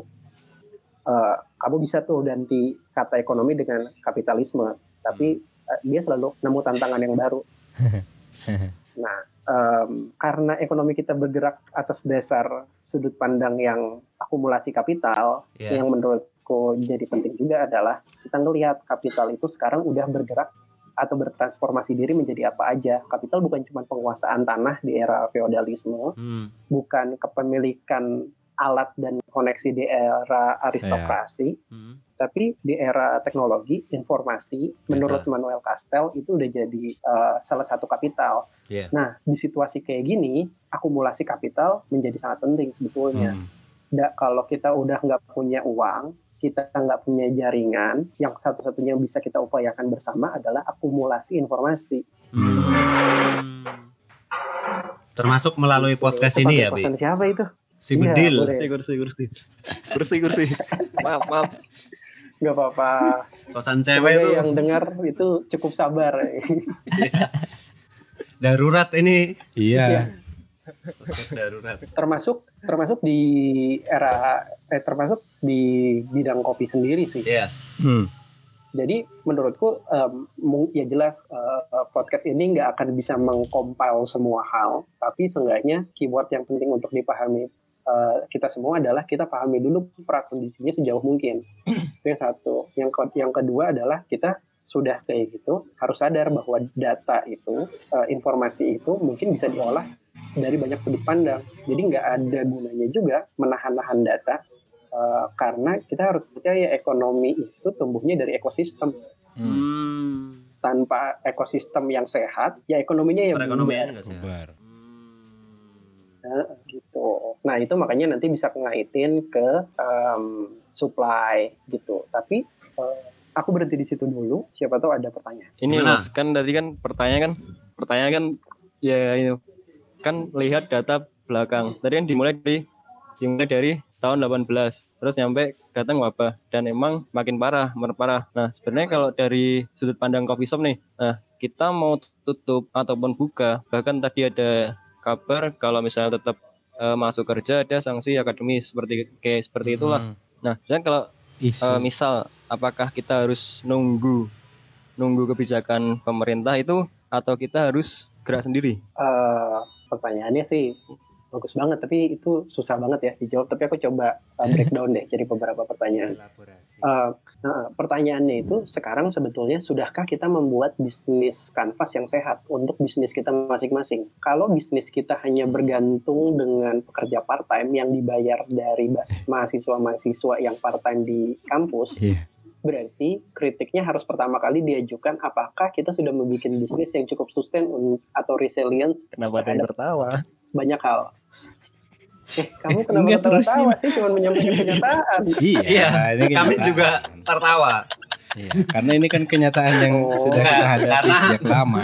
Eh, kamu bisa tuh ganti kata ekonomi dengan kapitalisme, tapi eh, dia selalu nemu tantangan yang baru. [laughs] [laughs] Nah, em, karena ekonomi kita bergerak atas dasar sudut pandang yang akumulasi kapital, Iya. yang menurutku jadi penting juga adalah kita ngelihat kapital itu sekarang udah bergerak atau bertransformasi diri menjadi apa aja. Kapital bukan cuma penguasaan tanah di era feodalisme, Hmm. bukan kepemilikan alat dan koneksi di era aristokrasi, Hmm. Tapi di era teknologi, informasi, menurut Manuel Castell itu udah jadi uh, salah satu kapital. Iya. Nah, di situasi kayak gini, akumulasi kapital menjadi sangat penting sebetulnya. Hmm. Da- kalau kita udah nggak punya uang, kita nggak punya jaringan, yang satu-satunya yang bisa kita upayakan bersama adalah akumulasi informasi. Hmm. Termasuk melalui podcast Itu ini ya, Bi. pesan siapa itu? Si Iya, Bedil. boleh. kursi kursi kursi kursi kursi maaf maaf Nggak apa-apa. Kosan cewek itu yang dengar itu cukup sabar. [laughs] darurat ini. iya Iya. darurat. termasuk termasuk di era eh, termasuk di bidang kopi sendiri sih. Iya. Hmm. Jadi menurutku em, mung- ya jelas eh, podcast ini nggak akan bisa mengcompile semua hal, tapi seenggaknya keyword yang penting untuk dipahami eh, kita semua adalah kita pahami dulu prakondisinya sejauh mungkin. [clears throat] Itu yang satu. Yang ke- yang kedua adalah kita sudah kayak gitu harus sadar bahwa data itu eh, informasi itu mungkin bisa diolah dari banyak sudut pandang. Jadi nggak ada gunanya juga menahan-nahan data eh, karena kita harus percaya ekonomi itu tumbuhnya dari ekosistem. Hmm. Tanpa ekosistem yang sehat, ya ekonominya ya bubar. Bubar. Nah, gitu. Nah itu makanya nanti bisa ngaitin ke em, supply gitu. Tapi eh, aku berhenti di situ dulu. Siapa tahu ada pertanyaan. ini Gimana? mas kan tadi kan pertanyaan kan pertanyaan kan ya ini kan lihat data belakang tadi kan dimulai dari dimulai dari tahun 18 terus nyampe datang wabah dan emang makin parah merparah nah sebenarnya kalau dari sudut pandang coffee shop nih nah kita mau tutup ataupun buka bahkan tadi ada kabar kalau misalnya tetap eh, masuk kerja ada sanksi akademis seperti kayak seperti itulah Hmm. nah dan kalau. Eh, misal apakah kita harus nunggu nunggu kebijakan pemerintah itu atau kita harus gerak sendiri? Eh, pertanyaannya sih bagus banget, tapi itu susah banget ya dijawab. Tapi aku coba eh, [laughs] breakdown deh jadi beberapa pertanyaan. Eh, nah, pertanyaannya itu sekarang sebetulnya sudahkah kita membuat bisnis kanvas yang sehat untuk bisnis kita masing-masing? Kalau bisnis kita hanya bergantung dengan pekerja part time yang dibayar dari [laughs] mahasiswa-mahasiswa yang part time di kampus, Iya. berarti kritiknya harus pertama kali diajukan apakah kita sudah membuat bisnis yang cukup sustain atau resilience Kenapa ada yang tertawa? banyak hal. Eh, kamu kenapa Enggak, tertawa sih? Cuma menyampaikan kenyataan. Iya, Iya, ini Kami juga tertawa. Iya, karena ini kan kenyataan yang Oh. sudah kita Enggak, hadapi karena- sejak lama.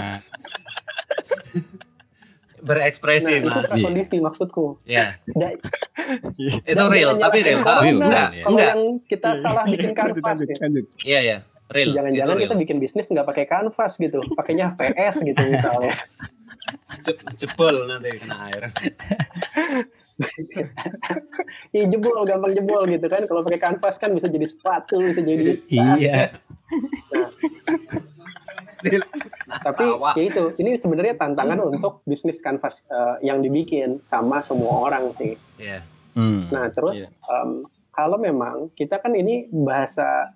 Berekspresi, Nah, itu Mas. prakondisi maksudku. Ya, Da- itu real, tapi real. Real, Enggak, Kalau enggak. yang kita salah bikin kanvas gitu. Iya, iya. Real. Jangan-jangan itu kita real. bikin bisnis nggak pakai kanvas gitu, pakainya PS gitu misalnya. [laughs] Je- jebol nanti kena air. [laughs] Ya jebol, gampang jebol gitu kan. Kalau pakai kanvas kan bisa jadi sepatu, bisa jadi. Iya. Tapi Tawa. ya itu, ini sebenarnya tantangan untuk bisnis kanvas eh, yang dibikin sama semua orang sih. Iya. Hmm. Nah, terus Iya. em, kalau memang kita kan ini bahasa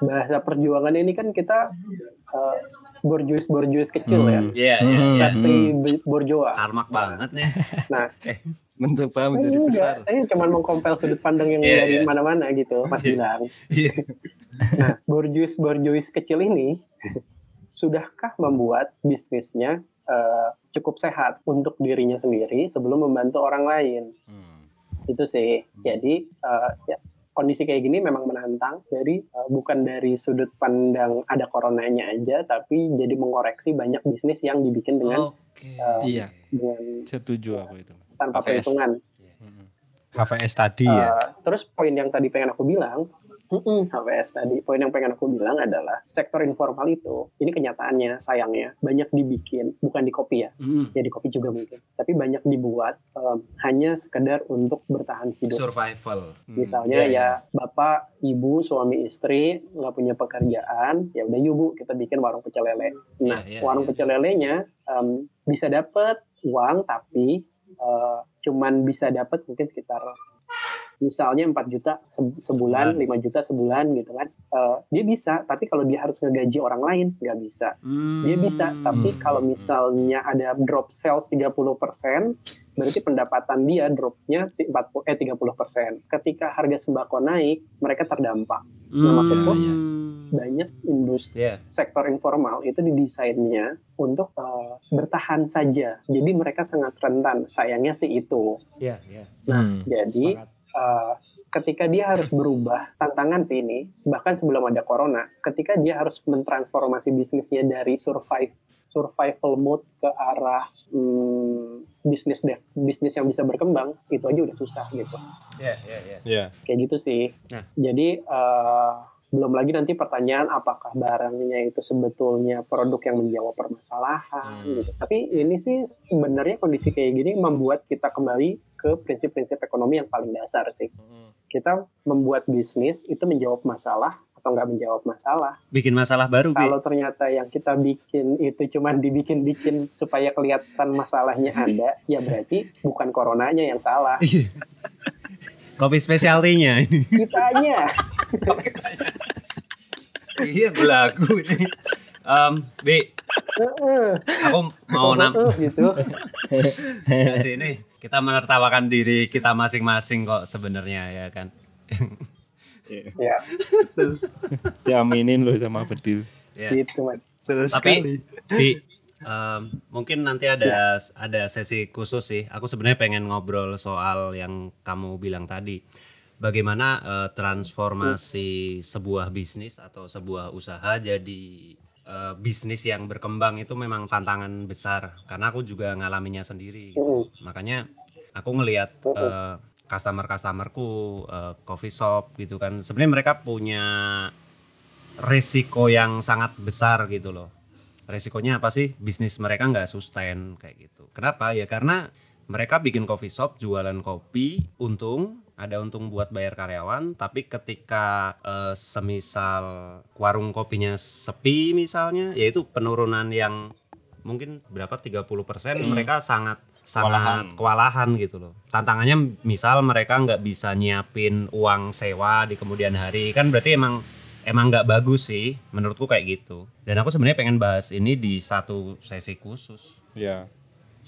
bahasa perjuangan ini kan kita eh, borjuis-borjuis kecil ya. Hmm, Iya, iya, Hmm. iya. Tapi borjoa. Karmak banget nih. [laughs] mencoba Saya menjadi enggak, besar saya cuma mengkompel sudut pandang yang Iya, dari iya. mana-mana gitu, Mas Iya. bilang. Iya. Nah, borjuis-borjuis kecil ini sudahkah membuat bisnisnya eh, cukup sehat untuk dirinya sendiri sebelum membantu orang lain? Hmm. Itu sih. Jadi eh, ya, kondisi kayak gini memang menantang dari eh, bukan dari sudut pandang ada coronanya aja, tapi jadi mengoreksi banyak bisnis yang dibikin dengan Oke. eh, Iya. dengan Setuju aku itu. tanpa AVS. perhitungan. HVS tadi ya. Uh, terus poin yang tadi pengen aku bilang, mm-mm, tadi, poin yang pengen aku bilang adalah sektor informal itu, ini kenyataannya sayangnya banyak dibikin, bukan di kopi ya, Hmm. ya di kopi juga mungkin, tapi banyak dibuat um, hanya sekedar untuk bertahan hidup. Survival. Misalnya iya, ya bapak, ibu, suami, istri nggak punya pekerjaan, ya udah yuk bu kita bikin warung pecel lele. Nah Iya, iya, warung iya. pecel lelenya um, bisa dapat uang tapi uh, cuman bisa dapat mungkin sekitar misalnya 4 juta se- sebulan, 5 juta sebulan gitu kan. Uh, dia bisa, tapi kalau dia harus ngegaji orang lain nggak bisa. Dia bisa, Hmm. tapi kalau misalnya ada drop sales 30%, berarti pendapatan dia dropnya 40 eh 30%. Ketika harga sembako naik, mereka terdampak. Nah, maksudku, iya. Banyak industri Iya. sektor informal itu didesainnya untuk uh, bertahan saja. Jadi mereka sangat rentan. Sayangnya sih itu. Iya, iya. Hmm. Jadi uh, ketika dia harus berubah, tantangan sih ini, bahkan sebelum ada corona, ketika dia harus mentransformasi bisnisnya dari survive survival mode ke arah hmm, bisnis deh, bisnis yang bisa berkembang, itu aja udah susah gitu. Iya, iya, iya. Iya. Kayak gitu sih. Nah. Jadi uh, belum lagi nanti pertanyaan apakah barangnya itu sebetulnya produk yang menjawab permasalahan Hmm. gitu. Tapi ini sih sebenarnya kondisi kayak gini membuat kita kembali ke prinsip-prinsip ekonomi yang paling dasar sih. Kita membuat bisnis itu menjawab masalah atau nggak menjawab masalah. Bikin masalah baru, Bi. Kalau ternyata yang kita bikin itu cuman dibikin-bikin supaya kelihatan masalahnya ada, ya berarti bukan coronanya yang salah. Iya. Kopi spesialtinya ini. Kitanya. iya, belagu ini. Em, Bi, Heeh. aku mau nam gitu. [laughs] Ini kita menertawakan diri kita masing-masing kok sebenarnya ya kan. Ya, Diaminin lo sama Bedil. Ya. gitu Mas. Tapi Bi, em, mungkin nanti ada ada sesi khusus sih. Aku sebenarnya pengen ngobrol soal yang kamu bilang tadi. Bagaimana eh, transformasi sebuah bisnis atau sebuah usaha jadi eh, bisnis yang berkembang itu memang tantangan besar karena aku juga ngalaminya sendiri. gitu. Heeh. Makanya aku ngelihat eh, customer-customerku eh, coffee shop gitu kan. Sebenarnya mereka punya resiko yang sangat besar gitu loh. Resikonya apa sih? Bisnis mereka nggak sustain kayak gitu. Kenapa? Ya karena mereka bikin coffee shop, jualan kopi, untung, ada untung buat bayar karyawan, tapi ketika eh, semisal warung kopinya sepi misalnya, yaitu penurunan yang mungkin berapa 30% mereka sangat sangat kewalahan gitu loh. Tantangannya misal mereka nggak bisa nyiapin uang sewa di kemudian hari kan berarti emang emang nggak bagus sih menurutku kayak gitu. Dan aku sebenarnya pengen bahas ini di satu sesi khusus Iya.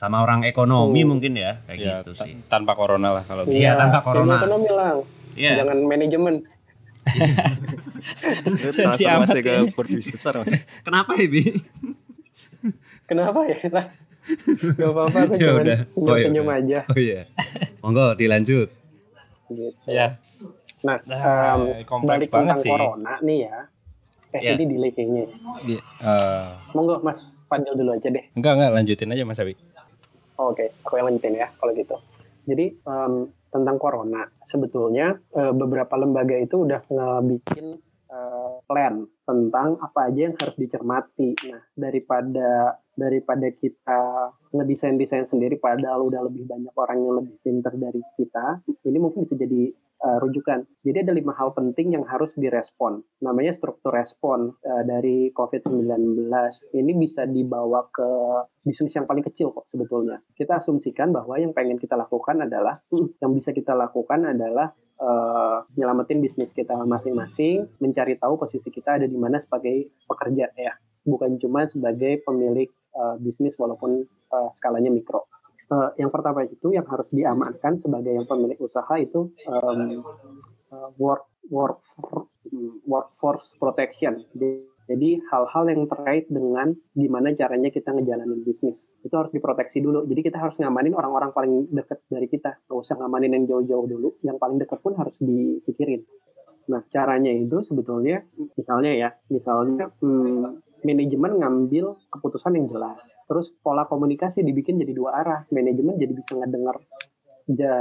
Sama orang ekonomi Oh. mungkin ya kayak Ya, gitu sih. tanpa corona lah kalau Iya, tanpa corona. Ilmu ekonomi lang. Iya. Jangan manajemen. Sensi amat ke ya. produksi besar mas Kenapa ya, Bi? Kenapa ya? Lah, Gak apa-apa, aku [laughs] Ya cuma udah. senyum-senyum Oh, ya aja. Oh iya. Monggo dilanjut. Gitu. Iya. Nah, Nah, kompleks balik tentang sih. corona nih ya. Eh, Ya. ini delay kayaknya. Iya. Eh, Monggo Mas Fadil dulu aja deh. enggak enggak lanjutin aja Mas Abi. Oh, Oke, aku yang lanjutin ya kalau gitu. Jadi em, tentang corona, sebetulnya eh, beberapa lembaga itu udah ngebikin eh, plan tentang apa aja yang harus dicermati. Nah, daripada daripada kita ngedesain desain sendiri, padahal udah lebih banyak orang yang lebih pinter dari kita, ini mungkin bisa jadi eh, rujukan. Jadi ada lima hal penting yang harus direspon. Namanya struktur respon eh, dari COVID-19. Ini bisa dibawa ke bisnis yang paling kecil kok sebetulnya. Kita asumsikan bahwa yang pengen kita lakukan adalah, hmm, yang bisa kita lakukan adalah eh, nyelamatin bisnis kita masing-masing, mencari tahu posisi kita ada di mana sebagai pekerja ya. bukan cuma sebagai pemilik uh, bisnis walaupun uh, skalanya mikro. Uh, yang pertama itu yang harus diamankan sebagai yang pemilik usaha itu um, uh, work work workforce protection. Jadi hal-hal yang terkait dengan gimana caranya kita ngejalanin bisnis itu harus diproteksi dulu. Jadi kita harus ngamanin orang-orang paling dekat dari kita. Nggak usah ngamanin yang jauh-jauh dulu. Yang paling dekat pun harus dipikirin. Nah caranya itu sebetulnya misalnya ya, misalnya hmm, manajemen ngambil keputusan yang jelas. Terus pola komunikasi dibikin jadi dua arah. Manajemen jadi bisa ngedengar ja,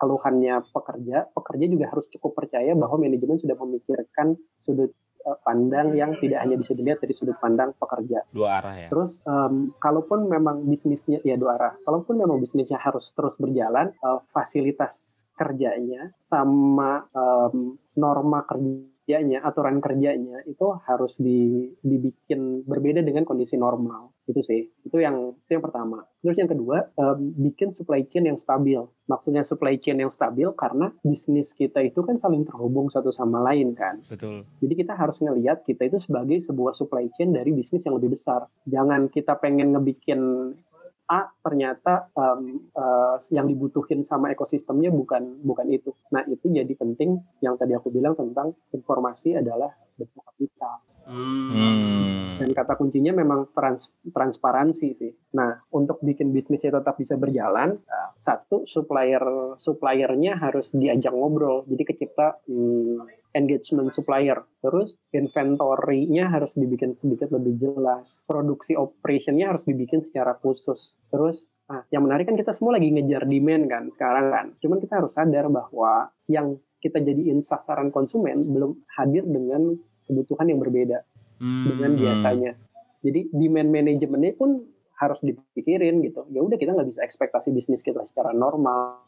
keluhannya pekerja. Pekerja juga harus cukup percaya bahwa manajemen sudah memikirkan sudut eh, pandang yang tidak hanya bisa dilihat dari sudut pandang pekerja. Dua arah ya. Terus um, kalaupun memang bisnisnya ya dua arah, kalaupun memang bisnisnya harus terus berjalan, uh, fasilitas kerjanya sama um, norma kerja kerjanya, aturan kerjanya itu harus di, dibikin berbeda dengan kondisi normal. Itu sih. Itu yang itu yang pertama. Terus yang kedua, um, bikin supply chain yang stabil. Maksudnya supply chain yang stabil karena bisnis kita itu kan saling terhubung satu sama lain kan. Betul. Jadi kita harus ngelihat kita itu sebagai sebuah supply chain dari bisnis yang lebih besar. Jangan kita pengen ngebikin A ternyata um, uh, yang dibutuhin sama ekosistemnya bukan bukan itu. Nah itu jadi penting yang tadi aku bilang tentang informasi adalah bentuk kapital. Hmm. Dan kata kuncinya memang trans, transparansi sih. Nah untuk bikin bisnisnya tetap bisa berjalan, satu supplier suppliernya harus diajak ngobrol. Jadi kecipta hmm, engagement supplier. Terus inventory-nya harus dibikin sedikit lebih jelas. Produksi operation-nya harus dibikin secara khusus. Terus nah, yang menarik kan kita semua lagi ngejar demand kan sekarang kan. Cuman kita harus sadar bahwa yang kita jadiin sasaran konsumen belum hadir dengan kebutuhan yang berbeda hmm. dengan biasanya. Jadi demand manajemennya pun harus dipikirin gitu. Ya udah kita nggak bisa ekspektasi bisnis kita secara normal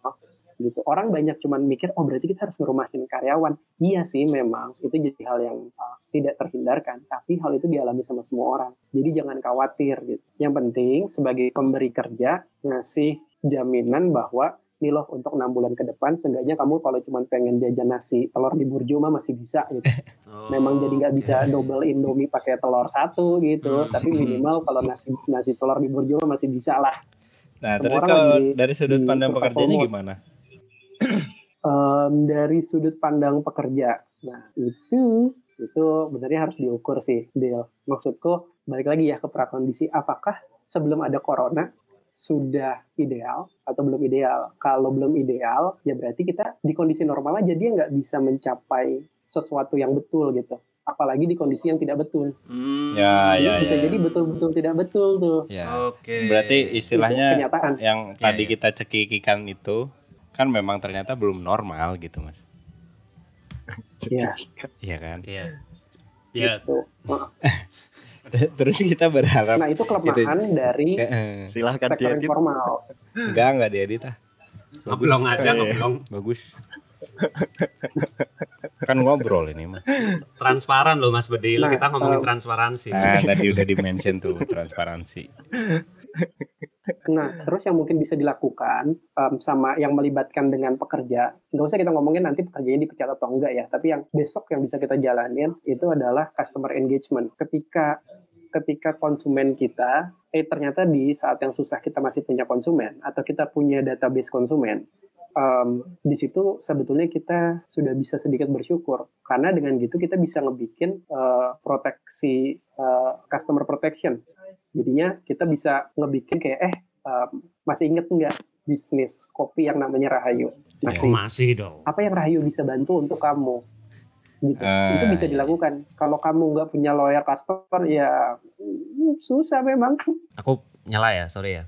gitu. Orang banyak cuman mikir, oh berarti kita harus ngerumahin karyawan. Iya sih memang, itu jadi hal yang uh, tidak terhindarkan. Tapi hal itu dialami sama semua orang. Jadi jangan khawatir gitu. Yang penting sebagai pemberi kerja, ngasih jaminan bahwa nih loh untuk enam bulan ke depan seenggaknya kamu kalau cuma pengen jajan nasi telur di burjo mah masih bisa gitu oh, [laughs] memang jadi nggak bisa double indomie pakai telur satu gitu hmm. tapi minimal kalau nasi nasi telur di burjo mah masih bisa lah nah Semua kalau dari sudut pandang pekerjanya gimana [clears throat] um, dari sudut pandang pekerja. Nah, itu itu benernya harus diukur sih, Del. Maksudku balik lagi ya ke prakondisi apakah sebelum ada corona sudah ideal atau belum ideal. Kalau belum ideal, ya berarti kita di kondisi normal aja dia nggak bisa mencapai sesuatu yang betul gitu. Apalagi di kondisi yang tidak betul. Hmm. Ya, jadi ya, bisa ya. jadi betul-betul tidak betul tuh. Ya. Oke. Okay. Berarti istilahnya kenyataan. yang tadi ya, ya. kita cekikikan itu kan memang ternyata belum normal gitu mas iya iya kan iya iya [laughs] [laughs] terus kita berharap nah itu kelemahan itu, dari silahkan sektor diedit. informal. Enggak enggak diedit ah. Ngeblong aja ngeblong. Bagus. Kan ngobrol ini mah transparan loh mas Bedil. Nah, kita ngomongin uh, transparansi. Nah tadi udah di mention tuh transparansi Nah, terus yang mungkin bisa dilakukan um, sama yang melibatkan dengan pekerja, nggak usah kita ngomongin nanti pekerjanya dipecat atau enggak ya, tapi yang besok yang bisa kita jalanin itu adalah customer engagement. Ketika ketika konsumen kita, eh ternyata di saat yang susah kita masih punya konsumen atau kita punya database konsumen, um, di situ sebetulnya kita sudah bisa sedikit bersyukur. Karena dengan gitu kita bisa ngebikin uh, proteksi uh, customer protection Jadinya kita bisa ngebikin kayak eh um, masih inget nggak bisnis kopi yang namanya Rahayu? Masih. Oh, masih dong. Apa yang Rahayu bisa bantu untuk kamu? Gitu. Uh, itu bisa dilakukan. Kalau kamu nggak punya lawyer customer ya hmm, susah memang. Aku nyala ya, sorry ya.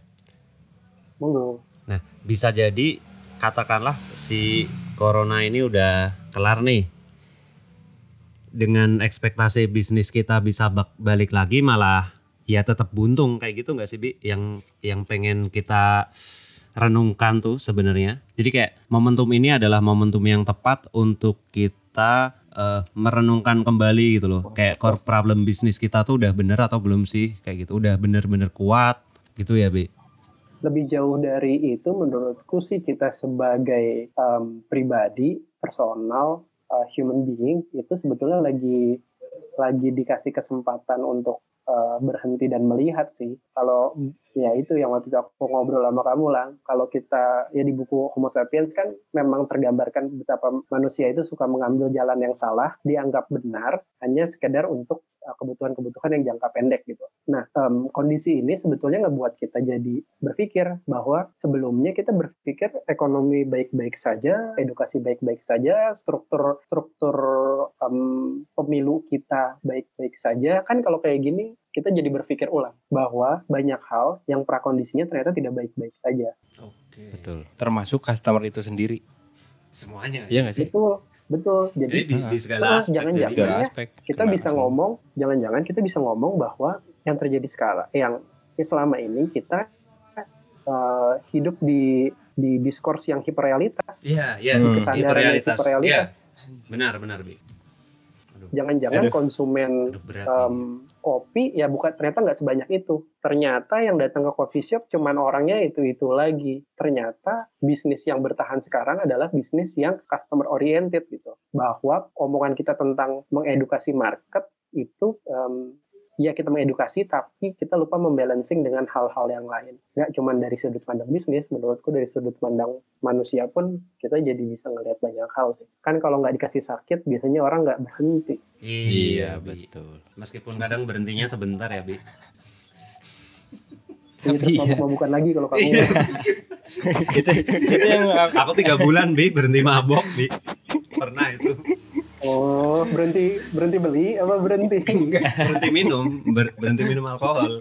Monggo. Nah, bisa jadi katakanlah si corona ini udah kelar nih dengan ekspektasi bisnis kita bisa balik lagi malah ya tetap buntung kayak gitu nggak sih bi? Yang yang pengen kita renungkan tuh sebenarnya. Jadi kayak momentum ini adalah momentum yang tepat untuk kita uh, merenungkan kembali gitu loh. Kayak core problem bisnis kita tuh udah bener atau belum sih? Kayak gitu udah bener-bener kuat gitu ya bi? Lebih jauh dari itu menurutku sih kita sebagai um, pribadi personal uh, human being itu sebetulnya lagi lagi dikasih kesempatan untuk eh, berhenti dan melihat sih. Kalau ya itu yang waktu itu aku ngobrol sama kamu lah. Kalau kita ya di buku Homo sapiens kan memang tergambarkan betapa manusia itu suka mengambil jalan yang salah, dianggap benar hanya sekedar untuk uh, kebutuhan-kebutuhan yang jangka pendek gitu. Nah, em, kondisi ini sebetulnya ngebuat kita jadi berpikir bahwa sebelumnya kita berpikir ekonomi baik-baik saja, edukasi baik-baik saja, struktur struktur em, pemilu kita baik-baik saja. Kan kalau kayak gini kita jadi berpikir ulang bahwa banyak hal yang prakondisinya ternyata tidak baik-baik saja. Oke. Betul. Termasuk customer itu sendiri. Semuanya. Iya nggak sih? Itu betul. Jadi Jadi di, di segala aspek. jangan-jangan jadi- Segala ya, aspek. kita bisa langsung. ngomong, jangan-jangan kita bisa ngomong bahwa yang terjadi sekarang, yang yang selama ini kita eh, hidup di di diskurs yang hiperrealitas, Iya, iya. Hmm. kesadaran Hiperrealitas. hiperrealitas. Iya. Benar, benar, Bi. Jangan-jangan konsumen Aduh, berat. em, kopi ya bukan ternyata nggak sebanyak itu. Ternyata yang datang ke coffee shop cuman orangnya itu-itu lagi. Ternyata bisnis yang bertahan sekarang adalah bisnis yang customer oriented gitu. Bahwa omongan kita tentang mengedukasi market itu em, ya kita mengedukasi tapi kita lupa membalancing dengan hal-hal yang lain. Nggak cuman dari sudut pandang bisnis, menurutku dari sudut pandang manusia pun kita jadi bisa ngelihat banyak hal sih. Kan kalau nggak dikasih sakit biasanya orang nggak berhenti. Iya, Bi. betul. Meskipun kadang berhentinya sebentar ya, Bi. Tapi iya. mabuk-mabukan lagi kalau kamu itu [laughs] itu yang Aku tiga bulan, Bi, berhenti mabok, Bi. Pernah itu. Oh, berhenti berhenti beli apa berhenti? Enggak, berhenti minum, ber- berhenti minum alkohol.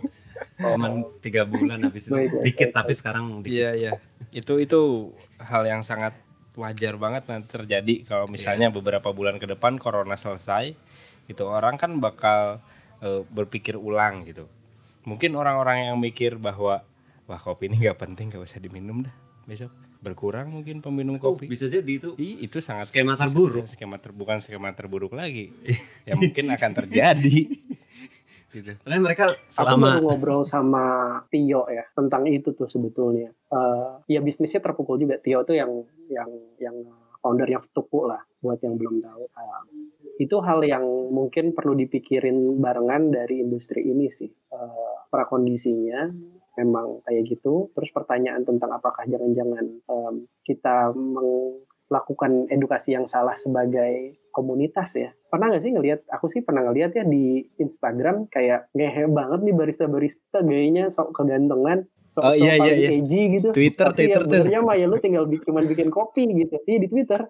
Cuman tiga bulan habis itu. Baik, Dikit, baik, tapi sekarang dikit. Iya iya. Itu itu hal yang sangat wajar banget nanti terjadi kalau misalnya beberapa bulan ke depan corona selesai, itu orang kan bakal eh, berpikir ulang gitu. Mungkin orang-orang yang mikir bahwa wah kopi ini nggak penting gak usah diminum dah besok berkurang mungkin peminum Oh, kopi. bisa jadi itu Ih, itu sangat skema terburuk. skema ter, bukan skema terburuk lagi. ya mungkin akan terjadi. [laughs] gitu. Karena mereka Aku selama ngobrol sama Tio ya tentang itu tuh sebetulnya. Eh, ya bisnisnya terpukul juga. Tio tuh yang yang yang foundernya Tuku lah buat yang belum tahu. Eh, itu hal yang mungkin perlu dipikirin barengan dari industri ini sih. Eh, prakondisinya memang kayak gitu. Terus pertanyaan tentang apakah jangan-jangan em, kita melakukan edukasi yang salah sebagai komunitas ya. Pernah nggak sih ngelihat? Aku sih pernah ngelihat ya di Instagram kayak ngehe banget nih barista-barista gayanya sok kegantengan, sok Oh, iya, iya, iya. gitu. Twitter, Tapi Twitter ya tuh. benernya mah ya lu tinggal bi- cuman bikin kopi gitu. Iya di Twitter.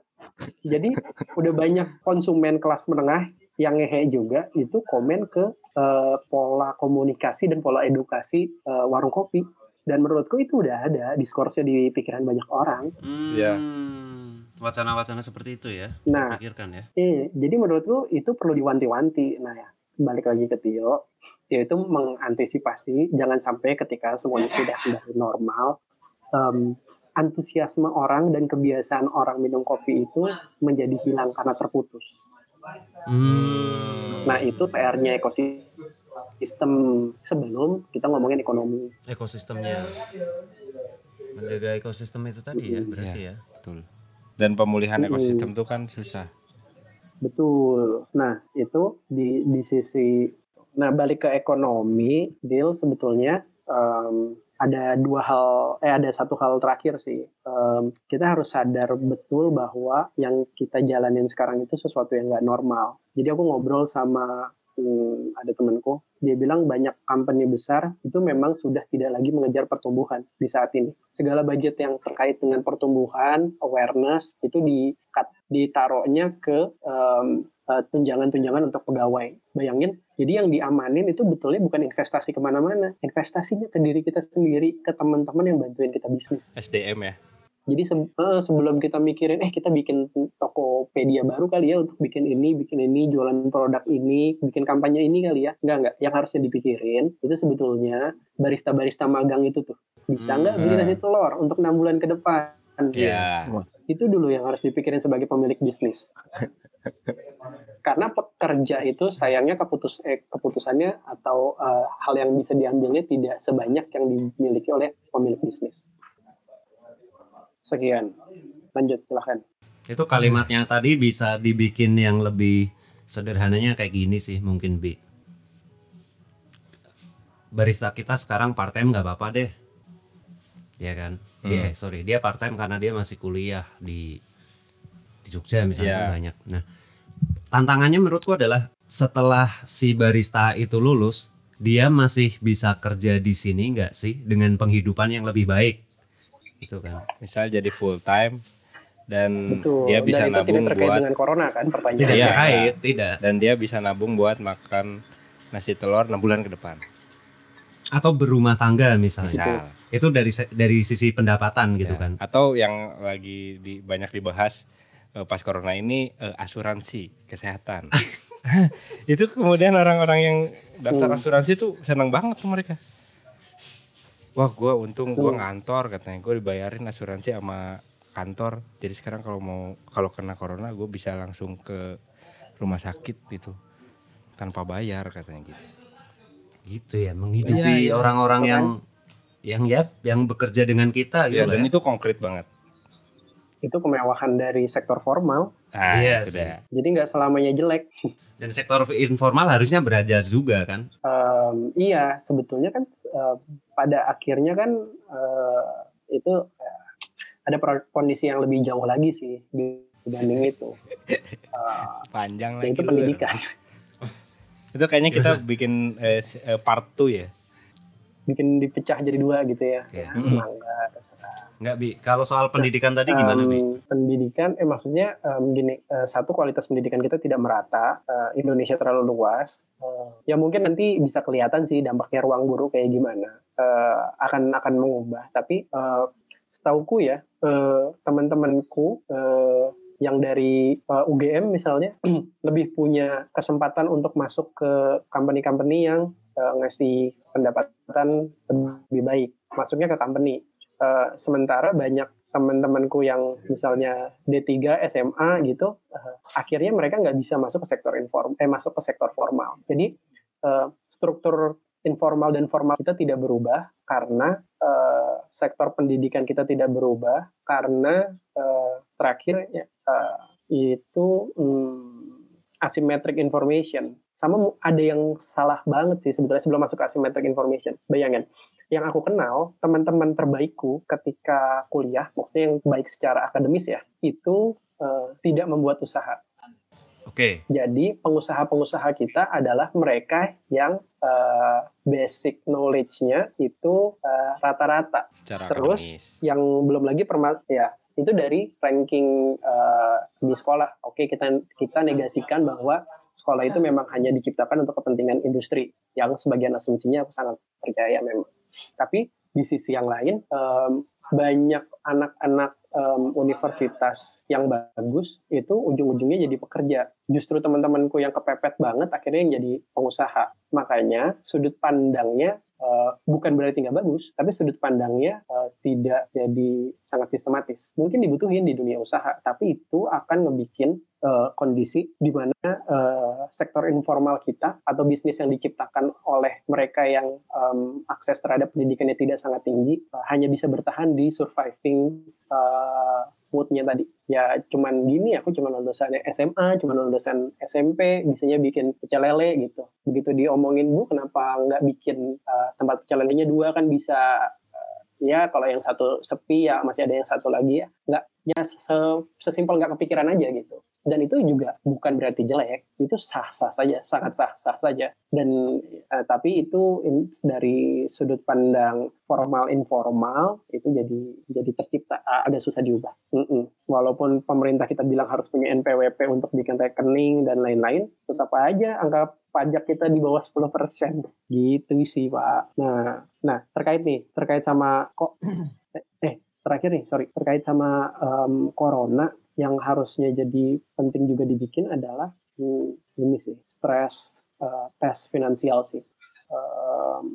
Jadi udah banyak konsumen kelas menengah yang ngehe juga itu komen ke eh, pola komunikasi dan pola edukasi eh, warung kopi. Dan menurutku itu udah ada diskursnya di pikiran banyak orang. Hmm, Iya. wacana-wacana seperti itu ya. Nah, Pikirkan ya. Iya, jadi menurutku itu perlu diwanti-wanti. Nah ya, balik lagi ke Tio, Tio itu mengantisipasi jangan sampai ketika semuanya sudah kembali normal, em, antusiasme orang dan kebiasaan orang minum kopi itu menjadi hilang karena terputus. Hmm. Nah itu PR-nya ekosistem sebelum kita ngomongin ekonomi. ekosistemnya. Menjaga ekosistem itu tadi ya, berarti ya. Betul. Dan pemulihan Mm-mm. ekosistem itu kan susah. Betul. Nah, itu di di sisi nah balik ke ekonomi, deal sebetulnya em, ada dua hal eh ada satu hal terakhir sih. Em, kita harus sadar betul bahwa yang kita jalanin sekarang itu sesuatu yang nggak normal. Jadi aku ngobrol sama hmm, ada temanku, dia bilang banyak company besar itu memang sudah tidak lagi mengejar pertumbuhan di saat ini. Segala budget yang terkait dengan pertumbuhan, awareness itu di ditaruhnya ke eh, tunjangan-tunjangan untuk pegawai. Bayangin, jadi yang diamanin itu betulnya bukan investasi ke mana-mana, investasinya ke diri kita sendiri, ke teman-teman yang bantuin kita bisnis. SDM ya. Jadi se- eh, sebelum kita mikirin, eh kita bikin Tokopedia baru kali ya untuk bikin ini, bikin ini, jualan produk ini, bikin kampanye ini kali ya. Enggak, enggak. Yang harusnya dipikirin, itu sebetulnya barista-barista magang itu tuh. Bisa nggak Hmm. beli nasi telur untuk enam bulan ke depan? Iya. Itu dulu yang harus dipikirin sebagai pemilik bisnis. Karena pekerja itu sayangnya keputus eh, keputusannya atau eh, hal yang bisa diambilnya tidak sebanyak yang dimiliki oleh pemilik bisnis. Sekian. Lanjut silahkan. Itu kalimatnya tadi bisa dibikin yang lebih sederhananya kayak gini sih mungkin Bi. barista kita sekarang part time nggak apa-apa deh ya kan dia Hmm. sorry dia part time karena dia masih kuliah di di Jogja misalnya Iya. banyak nah tantangannya menurutku adalah setelah si barista itu lulus dia masih bisa kerja di sini nggak sih dengan penghidupan yang lebih baik gitu kan Misal jadi full time dan Betul. dia bisa Dan itu tidak nabung terkait buat dengan corona kan tidak pertanyaannya. Iya. terkait tidak dan dia bisa nabung buat makan nasi telur 6 bulan ke depan. atau berumah tangga misalnya Misal. Itu dari dari sisi pendapatan gitu Ya. kan Atau yang lagi di, banyak dibahas eh, pas corona ini eh, asuransi kesehatan. [laughs] itu kemudian orang-orang yang daftar Hmm. asuransi tuh senang banget tuh mereka. Wah, gua untung gua Hmm. ngantor katanya, gue dibayarin asuransi sama kantor. Jadi sekarang kalau mau kalau kena corona, gue bisa langsung ke rumah sakit gitu tanpa bayar katanya gitu. gitu ya menghidupi Iya, iya. orang-orang Betul yang yang ya yang bekerja dengan kita gitu Ya, dan ya. itu konkret banget. Itu kemewahan dari sektor formal. Nah, Iya itu. Jadi nggak selamanya jelek. [laughs] dan sektor informal harusnya belajar juga kan Em, iya, sebetulnya kan eh, pada akhirnya kan eh, itu eh, ada kondisi yang lebih jauh lagi sih dibanding [laughs] itu. Eh, Panjang lagi. yaitu lu. pendidikan. [laughs] Itu kayaknya kita bikin eh, part 2 ya. Bikin dipecah jadi dua gitu ya. Iya. Nah, enggak, terserah. nggak bi. Kalau soal pendidikan tadi gimana bi? pendidikan eh maksudnya em, gini eh, satu kualitas pendidikan kita tidak merata eh, Indonesia terlalu luas. Eh, ya mungkin nanti bisa kelihatan sih dampaknya ruang guru kayak gimana. Eh, akan akan mengubah. Tapi eh, setauku ya eh, teman-temanku eh, yang dari eh, UGM misalnya [clears throat] lebih punya kesempatan untuk masuk ke company-company yang eh, ngasih pendapatan lebih baik. Masuknya ke company. Eh, sementara banyak teman-temanku yang misalnya D3 SMA gitu eh, akhirnya mereka nggak bisa masuk ke sektor inform eh masuk ke sektor formal. Jadi struktur informal dan formal kita tidak berubah karena sektor pendidikan kita tidak berubah karena eh, terakhir ya, itu hmm, asymmetric information sama ada yang salah banget sih sebetulnya sebelum masuk ke asymmetric information bayangin yang aku kenal teman-teman terbaikku ketika kuliah maksudnya yang baik secara akademis ya itu eh, tidak membuat usaha oke jadi pengusaha-pengusaha kita adalah mereka yang eh, basic knowledge-nya itu eh, rata-rata Secara Terus? akademis. yang belum lagi perma ya itu dari ranking eh, di sekolah. Oke kita kita negasikan bahwa sekolah itu memang hanya diciptakan untuk kepentingan industri. Yang sebagian asumsinya aku sangat percaya memang. Tapi di sisi yang lain em, banyak anak-anak em, universitas yang bagus itu ujung-ujungnya jadi pekerja. Justru teman-temanku yang kepepet banget akhirnya yang jadi pengusaha. Makanya sudut pandangnya eh, bukan berarti nggak bagus, tapi sudut pandangnya eh, tidak jadi sangat sistematis. Mungkin dibutuhin di dunia usaha, tapi itu akan ngebikin eh, kondisi di mana eh, sektor informal kita atau bisnis yang diciptakan oleh mereka yang em, akses terhadap pendidikannya tidak sangat tinggi eh, hanya bisa bertahan di surviving eh, moodnya tadi. Ya cuman gini, aku cuma lulusan SMA, cuma lulusan SMP, bisanya bikin pecel lele gitu. Begitu diomongin bu, kenapa nggak bikin eh, tempat pecel lelenya dua? Kan bisa eh, ya kalau yang satu sepi ya masih ada yang satu lagi ya. Nggak ya se- sesimpel nggak kepikiran aja gitu dan itu juga bukan berarti jelek itu sah sah saja sangat sah sah saja. Dan eh, tapi itu in- dari sudut pandang formal informal itu jadi jadi tercipta ah, agak susah diubah. Mm-mm. walaupun pemerintah kita bilang harus punya NPWP untuk bikin rekening dan lain-lain tetap aja angka pajak kita di bawah 10% gitu sih pak. Nah nah terkait nih terkait sama kok [clears throat] eh terakhir nih sorry. Terkait sama em, corona yang harusnya jadi penting juga dibikin adalah hmm, ini sih stress eh, tes finansial sih. Em,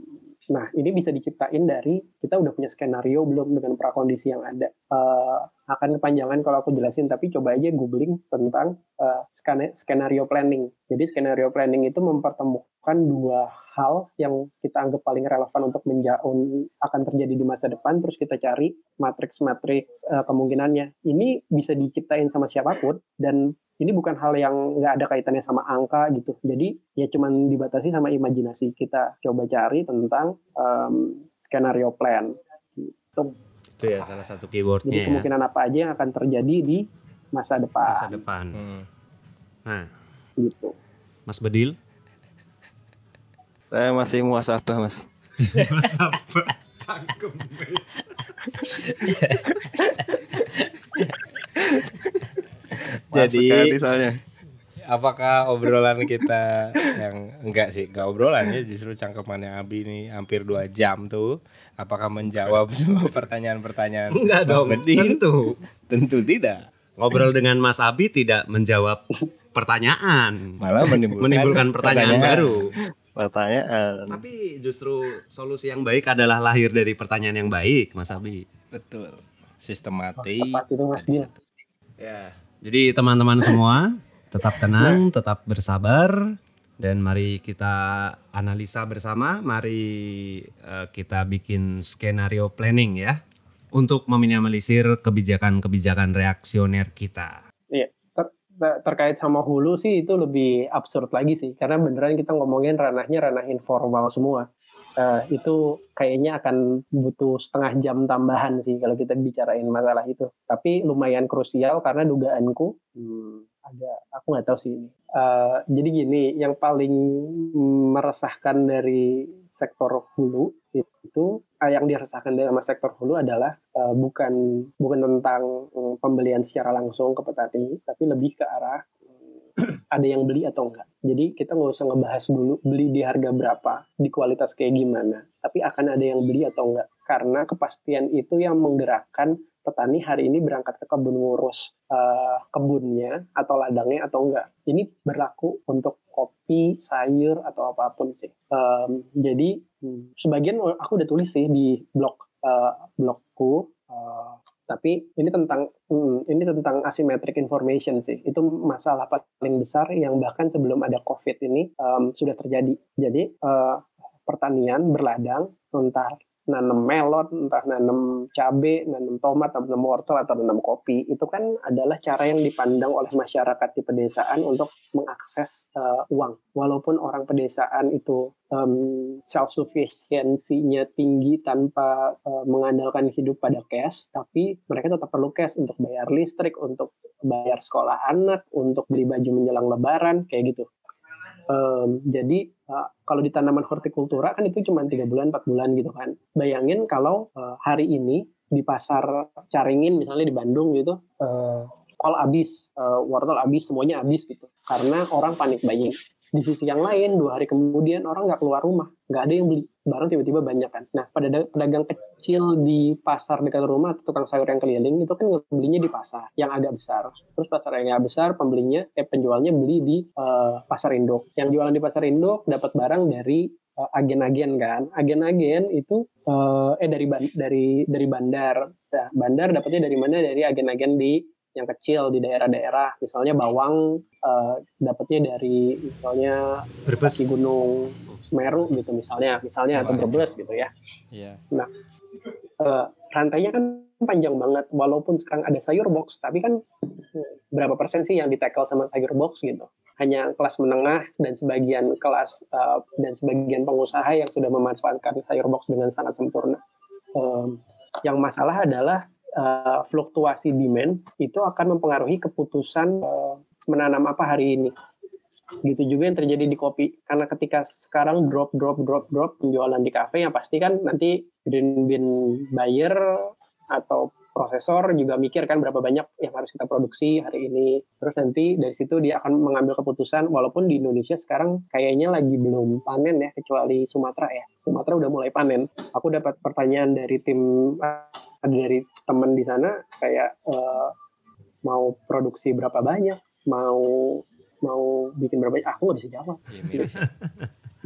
nah ini bisa diciptain dari kita udah punya skenario belum dengan prakondisi yang ada. Eh, akan kepanjangan kalau aku jelasin tapi coba aja googling tentang uh, skenario planning. Jadi skenario planning itu mempertemukan dua hal yang kita anggap paling relevan untuk menjauh akan terjadi di masa depan terus kita cari matriks-matriks uh, kemungkinannya. Ini bisa diciptain sama siapa pun dan ini bukan hal yang nggak ada kaitannya sama angka gitu. Jadi ya cuman dibatasi sama imajinasi. Kita coba cari tentang um, skenario plan. Gitu. Itu ya salah satu keywordnya Jadi ya. kemungkinan apa aja yang akan terjadi di masa depan. Masa depan. Hmm. Nah, Gitu. Mas Bedil. Saya masih muasabah mas. [laughs] Jadi ke hati soalnya. apakah obrolan kita [laughs] yang enggak sih, enggak obrolan ya justru cangkemannya Abi ini hampir dua jam tuh. Apakah menjawab semua pertanyaan-pertanyaan? Enggak Mas dong, Bedil? tentu. Tentu tidak. Ngobrol dengan Mas Abi tidak menjawab pertanyaan, Malah menimbulkan, menimbulkan pertanyaan baru. Pertanyaan. Tapi justru solusi yang baik adalah lahir dari pertanyaan yang baik, Mas Abi. Betul. Itu Mas Gil. Ya. Jadi teman-teman semua tetap tenang, tetap bersabar dan mari kita analisa bersama, mari eh, kita bikin skenario planning ya untuk meminimalisir kebijakan-kebijakan reaksioner kita. Ter- terkait sama hulu sih itu lebih absurd lagi sih karena beneran kita ngomongin ranahnya ranah informal semua Eh, itu kayaknya akan butuh setengah jam tambahan sih kalau kita bicarain masalah itu tapi lumayan krusial karena dugaanku hmm, ada aku nggak tahu sih ini Eh, jadi gini yang paling meresahkan dari sektor hulu itu eh, yang diresahkan sama sektor hulu adalah eh, bukan bukan tentang mm, pembelian secara langsung ke petani tapi lebih ke arah [clears throat] ada yang beli atau enggak. Jadi kita nggak usah ngebahas dulu beli di harga berapa, di kualitas kayak gimana, tapi akan ada yang beli atau enggak. Karena kepastian itu yang menggerakkan petani hari ini berangkat ke kebun ngurus eh, kebunnya atau ladangnya atau enggak. Ini berlaku untuk kopi, sayur atau apa pun sih. Em, jadi hmm, sebagian aku udah tulis sih di blog eh, blogku. eh, tapi ini tentang hmm, ini tentang asymmetric information sih. Itu masalah paling besar yang bahkan sebelum ada COVID ini em, sudah terjadi. Jadi eh, pertanian berladang entah nanam melon, entah nanam cabai, nanam tomat, nanam wortel atau nanam kopi, itu kan adalah cara yang dipandang oleh masyarakat di pedesaan untuk mengakses eh, uang. Walaupun orang pedesaan itu self sufficiency-nya tinggi tanpa eh, mengandalkan hidup pada cash, tapi mereka tetap perlu cash untuk bayar listrik, untuk bayar sekolah anak, untuk beli baju menjelang lebaran, kayak gitu. Em, jadi uh, kalau di tanaman hortikultura kan itu cuma tiga bulan, empat bulan gitu kan. Bayangin kalau uh, hari ini di pasar Caringin misalnya di Bandung gitu, uh, kol habis, uh, wortel habis, semuanya habis gitu. Karena orang panik buying. Di sisi yang lain, dua hari kemudian orang nggak keluar rumah, nggak ada yang beli. Barang tiba-tiba banyak kan. Nah, pada pedagang kecil di pasar dekat rumah atau tukang sayur yang keliling itu kan belinya di pasar yang agak besar. Terus pasar yang agak besar, pembelinya, eh penjualnya beli di uh, pasar induk. Yang jualan di pasar induk dapat barang dari uh, agen-agen kan. Agen-agen itu uh, eh dari dari dari bandar. Nah, bandar dapatnya dari mana? Dari agen-agen di yang kecil di daerah-daerah. Misalnya bawang uh, dapatnya dari misalnya Berbes. kaki gunung Semeru gitu misalnya, misalnya atau. Brebes gitu ya. Iya. Eh, rantainya kan panjang banget walaupun sekarang ada sayur box tapi kan hmm, berapa persen sih yang di tackle sama sayur box gitu hanya kelas menengah dan sebagian kelas eh, dan sebagian pengusaha yang sudah memanfaatkan sayur box dengan sangat sempurna Em, yang masalah adalah eh, fluktuasi demand itu akan mempengaruhi keputusan eh, menanam apa hari ini. Gitu juga yang terjadi di kopi. Karena ketika sekarang drop drop drop drop penjualan di kafe yang pasti kan nanti green bean buyer atau prosesor juga mikir kan berapa banyak yang harus kita produksi hari ini. Terus nanti dari situ dia akan mengambil keputusan walaupun di Indonesia sekarang kayaknya lagi belum panen ya kecuali Sumatera ya. Sumatera udah mulai panen. Aku dapat pertanyaan dari tim ada dari teman di sana kayak eh, mau produksi berapa banyak? Mau mau bikin berapa? Banyak aku nggak bisa jawab. Iya,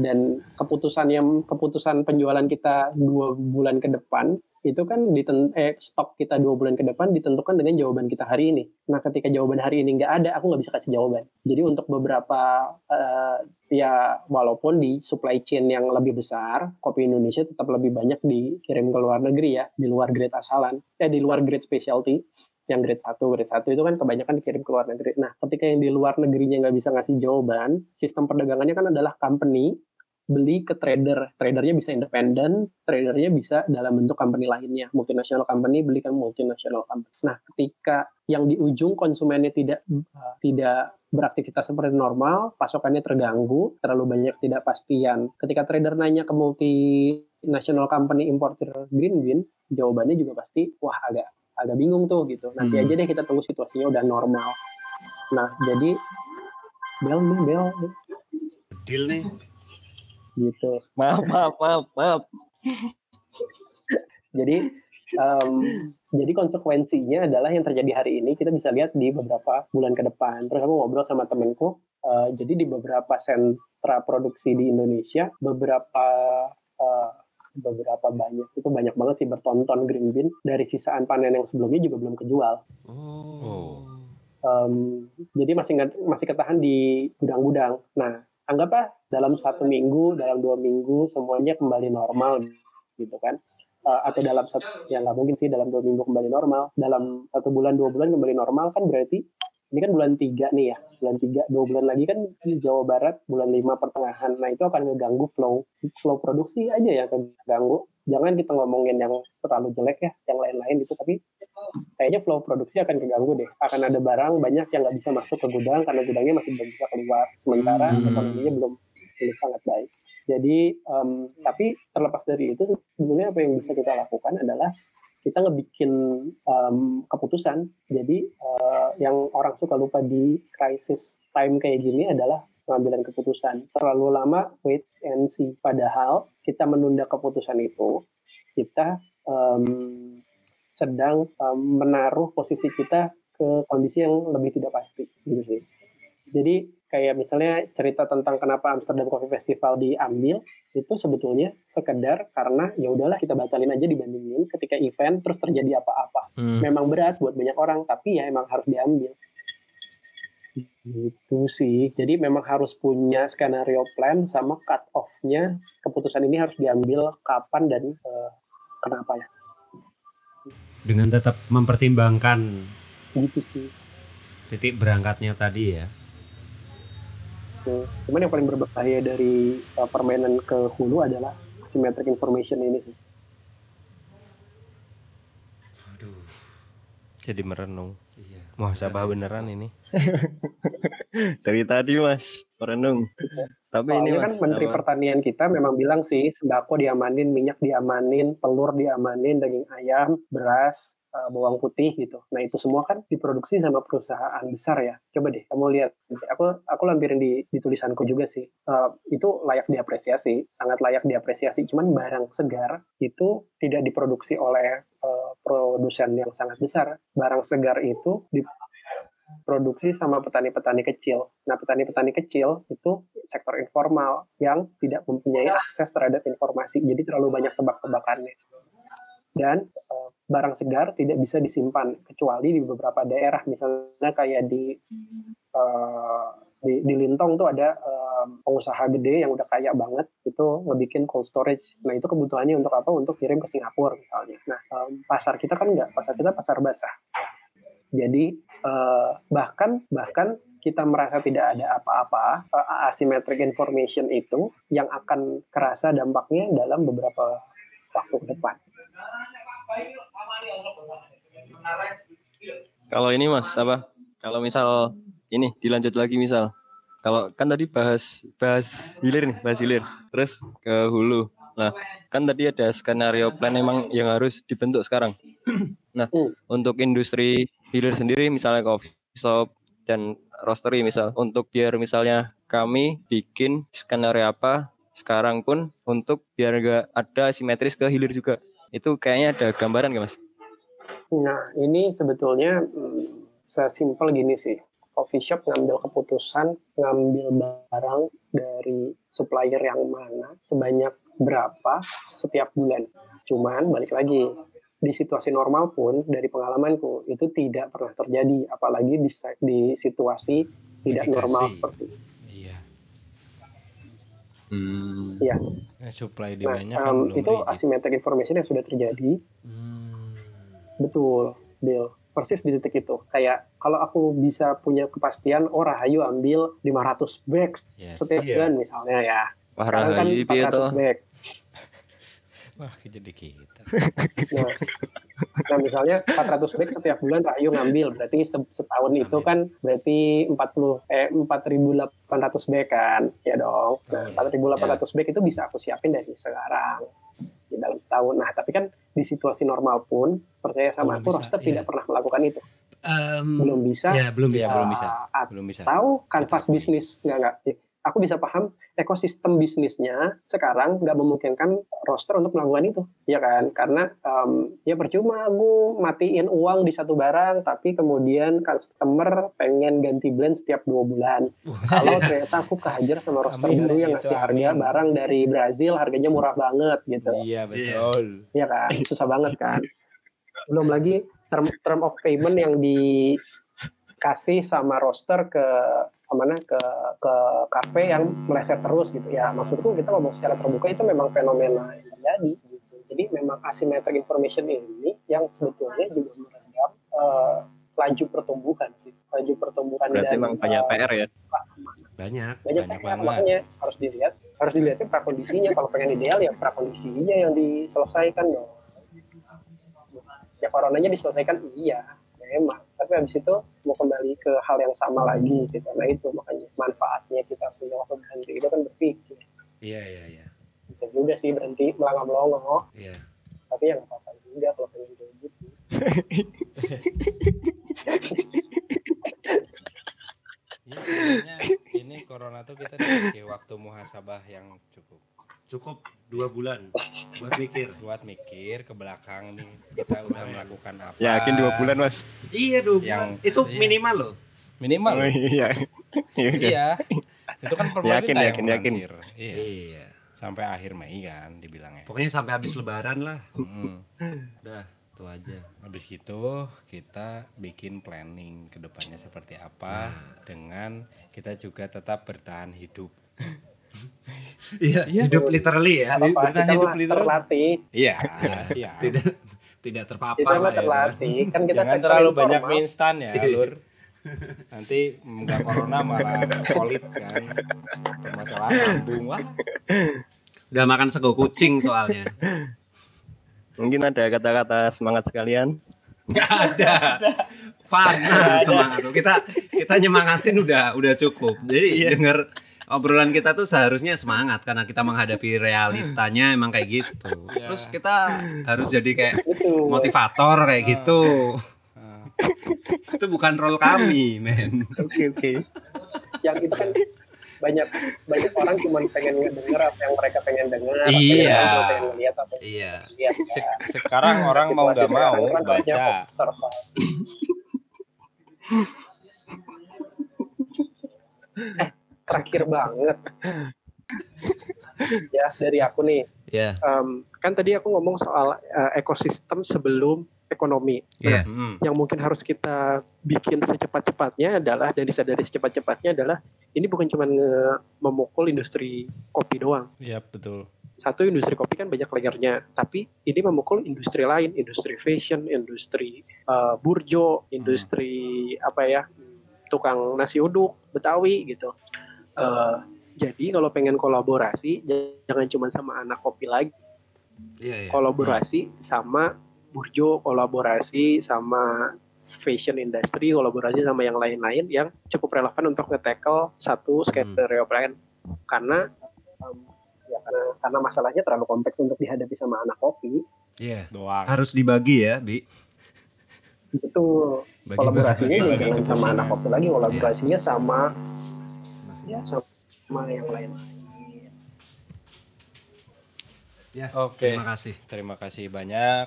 dan keputusan yang keputusan penjualan kita dua bulan ke depan itu kan diten eh, stok kita dua bulan ke depan ditentukan dengan jawaban kita hari ini. Nah, ketika jawaban hari ini nggak ada, aku nggak bisa kasih jawaban. Jadi untuk beberapa uh, ya walaupun di supply chain yang lebih besar, kopi Indonesia tetap lebih banyak dikirim ke luar negeri ya, di luar grade asalan, eh di luar grade specialty yang grade 1, grade 1 itu kan kebanyakan dikirim ke luar negeri. Nah, ketika yang di luar negerinya nggak bisa ngasih jawaban, sistem perdagangannya kan adalah company beli ke trader. Tradernya bisa independen, tradernya bisa dalam bentuk company lainnya. Multinational company beli kan multinational company. Nah, ketika yang di ujung konsumennya tidak uh, tidak beraktivitas seperti normal, pasokannya terganggu, terlalu banyak tidak pastian. Ketika trader nanya ke multinational company importer green bean, jawabannya juga pasti wah agak agak bingung tuh gitu. Nanti hmm. aja deh kita tunggu situasinya udah normal. Nah, jadi bel nih bel. Deal nih gitu maaf maaf maaf maaf [laughs] jadi um, jadi konsekuensinya adalah yang terjadi hari ini kita bisa lihat di beberapa bulan ke depan terus aku ngobrol sama temenku uh, jadi di beberapa sentra produksi di Indonesia beberapa uh, beberapa banyak itu banyak banget sih bertonton green bean dari sisaan panen yang sebelumnya juga belum kejual. Oh. Um, jadi masih masih ketahan di gudang-gudang. Nah anggaplah dalam satu minggu, dalam dua minggu semuanya kembali normal gitu kan. Uh, atau dalam satu, ya nggak mungkin sih dalam dua minggu kembali normal. Dalam satu bulan dua bulan kembali normal kan berarti ini kan bulan tiga nih ya, bulan tiga dua bulan lagi kan di Jawa Barat bulan lima pertengahan. Nah itu akan mengganggu flow flow produksi aja ya keganggu. Jangan kita ngomongin yang terlalu jelek ya, yang lain-lain itu tapi kayaknya flow produksi akan keganggu deh. Akan ada barang banyak yang nggak bisa masuk ke gudang karena gudangnya masih belum bisa keluar. Sementara hmm. ekonominya belum belum sangat baik. Jadi, um, tapi terlepas dari itu, sebenarnya apa yang bisa kita lakukan adalah kita ngebikin um, keputusan. Jadi, uh, yang orang suka lupa di crisis time kayak gini adalah pengambilan keputusan. Terlalu lama wait and see. Padahal kita menunda keputusan itu, kita um, sedang um, menaruh posisi kita ke kondisi yang lebih tidak pasti gitu sih. Jadi kayak misalnya cerita tentang kenapa Amsterdam Coffee Festival diambil itu sebetulnya sekedar karena ya udahlah kita batalin aja dibandingin ketika event terus terjadi apa-apa. Hmm. Memang berat buat banyak orang tapi ya emang harus diambil. Gitu sih. Jadi memang harus punya skenario plan sama cut off-nya keputusan ini harus diambil kapan dan uh, kenapa ya dengan tetap mempertimbangkan gitu sih titik berangkatnya tadi ya cuman yang paling berbahaya dari uh, permainan ke hulu adalah asymmetric information ini sih Aduh. jadi merenung iya. muhasabah beneran ini [laughs] dari tadi mas merenung tapi Soalnya ini kan Menteri apa? Pertanian kita memang bilang sih sembako diamanin, minyak diamanin, telur diamanin, daging ayam, beras, uh, bawang putih gitu. Nah itu semua kan diproduksi sama perusahaan besar ya. Coba deh kamu lihat. Aku aku lampirin di, di tulisanku juga sih. Uh, itu layak diapresiasi, sangat layak diapresiasi. Cuman barang segar itu tidak diproduksi oleh uh, produsen yang sangat besar. Barang segar itu di, produksi sama petani-petani kecil. Nah, petani-petani kecil itu sektor informal yang tidak mempunyai akses terhadap informasi, jadi terlalu banyak tebak-tebakannya. Dan barang segar tidak bisa disimpan kecuali di beberapa daerah, misalnya kayak di uh, di, di Lintong tuh ada um, pengusaha gede yang udah kaya banget itu ngebikin cold storage. Nah itu kebutuhannya untuk apa? Untuk kirim ke Singapura misalnya. Nah um, pasar kita kan enggak, pasar kita pasar basah. Jadi uh, bahkan bahkan kita merasa tidak ada apa-apa uh, asymmetric information itu yang akan kerasa dampaknya dalam beberapa waktu ke depan. Kalau ini mas apa? Kalau misal ini dilanjut lagi misal kalau kan tadi bahas bahas hilir nih bahas hilir terus ke hulu nah kan tadi ada skenario plan emang yang harus dibentuk sekarang nah hmm. untuk industri hilir sendiri misalnya coffee shop dan roastery misal untuk biar misalnya kami bikin skenario apa sekarang pun untuk biar gak ada simetris ke hilir juga itu kayaknya ada gambaran gak mas? Nah ini sebetulnya hmm, sesimpel gini sih coffee shop ngambil keputusan ngambil barang dari supplier yang mana sebanyak berapa setiap bulan. Cuman balik lagi di situasi normal pun dari pengalamanku itu tidak pernah terjadi apalagi di, di situasi tidak Mitigasi. normal seperti ini. Iya. Hmm. Iya. Nah, supply Nah, demandnya kan belum itu rigid. asymmetric information yang sudah terjadi Hmm. Betul, Bill. Persis di titik itu. Kayak kalau aku bisa punya kepastian, oh Rahayu ambil 500 bags Yes. setiap Iya. bulan misalnya ya. Wah, Sekarang kan Rahayu piye 400 toh? bag. Wah, jadi kita. Nah, nah, misalnya 400 bag setiap bulan Rahayu ngambil. Berarti se- setahun itu Ambil. kan berarti 40 eh 4.800 bag kan. Ya dong. Nah, Betul. 4.800 bag itu bisa aku siapin dari sekarang di dalam setahun. Nah, tapi kan di situasi normal pun percaya sama Belum aku bisa, roster iya. tidak pernah melakukan itu. Em, Belum bisa. ya belum Iya, bisa belum bisa. Atau Belum bisa. kanvas Kita- bisnis nggak nggak. Aku bisa paham ekosistem bisnisnya sekarang nggak memungkinkan roster untuk melakukan itu, ya kan? Karena em, ya percuma aku matiin uang di satu barang, tapi kemudian customer pengen ganti blend setiap dua bulan. Kalau ternyata aku kehajar sama roster Amin, baru yang gitu, ngasih harga amin. barang dari Brazil harganya murah banget gitu. Iya, betul. ya kan susah banget kan belum lagi term term of payment yang dikasih sama roster ke ke mana ke ke kafe yang meleset terus gitu ya maksudku kita ngomong secara terbuka itu memang fenomena yang terjadi gitu jadi memang asymmetric information ini yang sebetulnya juga meredam eh, laju pertumbuhan sih laju pertumbuhan Berarti dan emang banyak eh, PR ya. banyak banyak, Banyak PR. banget. makanya harus dilihat harus dilihatnya prakondisinya kalau pengen ideal ya prakondisinya yang diselesaikan dong ya coronanya diselesaikan iya memang tapi habis itu mau kembali ke hal yang sama lagi gitu. Nah itu makanya manfaatnya kita punya waktu berhenti itu kan berpikir. Iya iya iya. Bisa juga sih berhenti melangkah melongo iya. Tapi ya nggak apa-apa juga kalau pengen kayak gitu. Ya, ini corona tuh kita dikasih waktu muhasabah yang cukup. Cukup dua bulan buat mikir [laughs] buat mikir ke belakang nih kita udah melakukan apa. Yakin dua bulan mas? iya dua Yang- bulan itu iya. minimal loh Minimal. Oh, iya. Iya. iya. Itu kan pemerintah Yakin, yang yakin, yakin. Iya. iya Sampai akhir Mei kan dibilangnya. pokoknya sampai habis lebaran lah Mm. udah itu aja Habis itu kita bikin planning ke depannya seperti apa dengan kita juga tetap bertahan hidup. Iya Iya. hidup literally ya apa kita hidup mah literal. terlatih Iya, [laughs] siap. tidak tidak terpapar kita lah ya terlatih kan kita Jangan terlalu informal. banyak mie instan ya, Lur. Nanti nggak corona malah kolit kan. Permasalahan lambung wah. udah makan sego kucing soalnya Mungkin ada kata-kata semangat sekalian. nggak ada fana semangat tuh kita kita nyemangatin udah udah cukup jadi denger obrolan kita tuh seharusnya semangat karena kita menghadapi realitanya emang kayak gitu. [laughs] Terus kita harus jadi kayak motivator kayak gitu. Nah, itu bukan role kami men. Oke oke. yang itu kan banyak banyak orang cuma pengen ngedenger apa yang mereka pengen dengar Iya. mereka pengen lihat apa yang iya. lihat se- sekarang orang mau nggak mau kan baca. observasi. [laughs] eh, terakhir banget. [laughs] ya, dari aku nih. iya Em, kan tadi aku ngomong soal eh, ekosistem sebelum ekonomi. iya Hmm. Yang mungkin harus kita bikin secepat-cepatnya adalah dan disadari secepat-cepatnya adalah ini bukan cuma memukul industri kopi doang. Iya betul. satu industri kopi kan banyak layernya, tapi ini memukul industri lain, industri fashion, industri uh, burjo, industri apa ya, tukang nasi uduk Betawi gitu. Uh, jadi kalau pengen kolaborasi, jangan cuma sama anak kopi lagi, iya iya. Kolaborasi sama burjo, kolaborasi sama fashion industry, kolaborasi sama yang lain-lain yang cukup relevan untuk nge-tackle satu skenario plan. Karena um, ya karena karena masalahnya terlalu kompleks untuk dihadapi sama anak kopi. iya. Doang. harus dibagi ya bi. Itu Bagi- kolaborasinya jangan sama anak kopi lagi, kolaborasinya sama bagi- ya sama yang lain. ya Oke. terima kasih Terima kasih banyak.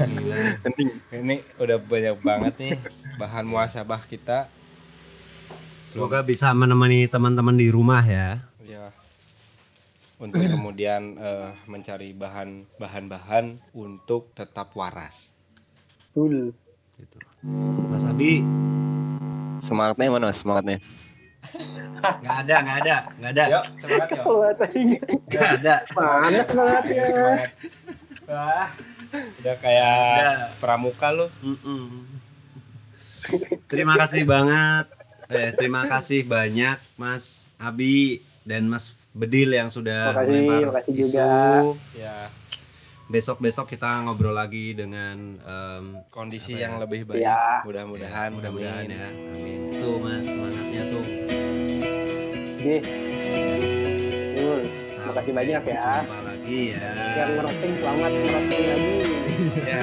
Gila. Penting. Ini udah banyak banget nih bahan muasabah kita. semoga bisa menemani teman-teman di rumah ya Ya. untuk kemudian eh, mencari bahan bahan-bahan untuk tetap waras. Betul. Gitu. Mas Abi Semangatnya mana mas semangatnya? Nggak ada nggak ada nggak ada Yuk, semangat yuk. Kesel banget tadi. nggak ada Mana semangatnya? Semangat. Wah, udah kayak Ada. pramuka lu. Mm-mm. Terima kasih banget. Eh, terima kasih banyak Mas Abi dan Mas Bedil yang sudah Makasih, melempar makasih isu. juga. Ya, Besok-besok kita ngobrol lagi dengan em, kondisi ya? yang lebih baik. Ya. Mudah-mudahan, mudah-mudahan amin. ya. Amin. Tuh Mas semangatnya tuh. Betul. Sampai Makasih banyak ya. Jumpa lagi ya. Yang ngerosting selamat ngerosting lagi. Ya.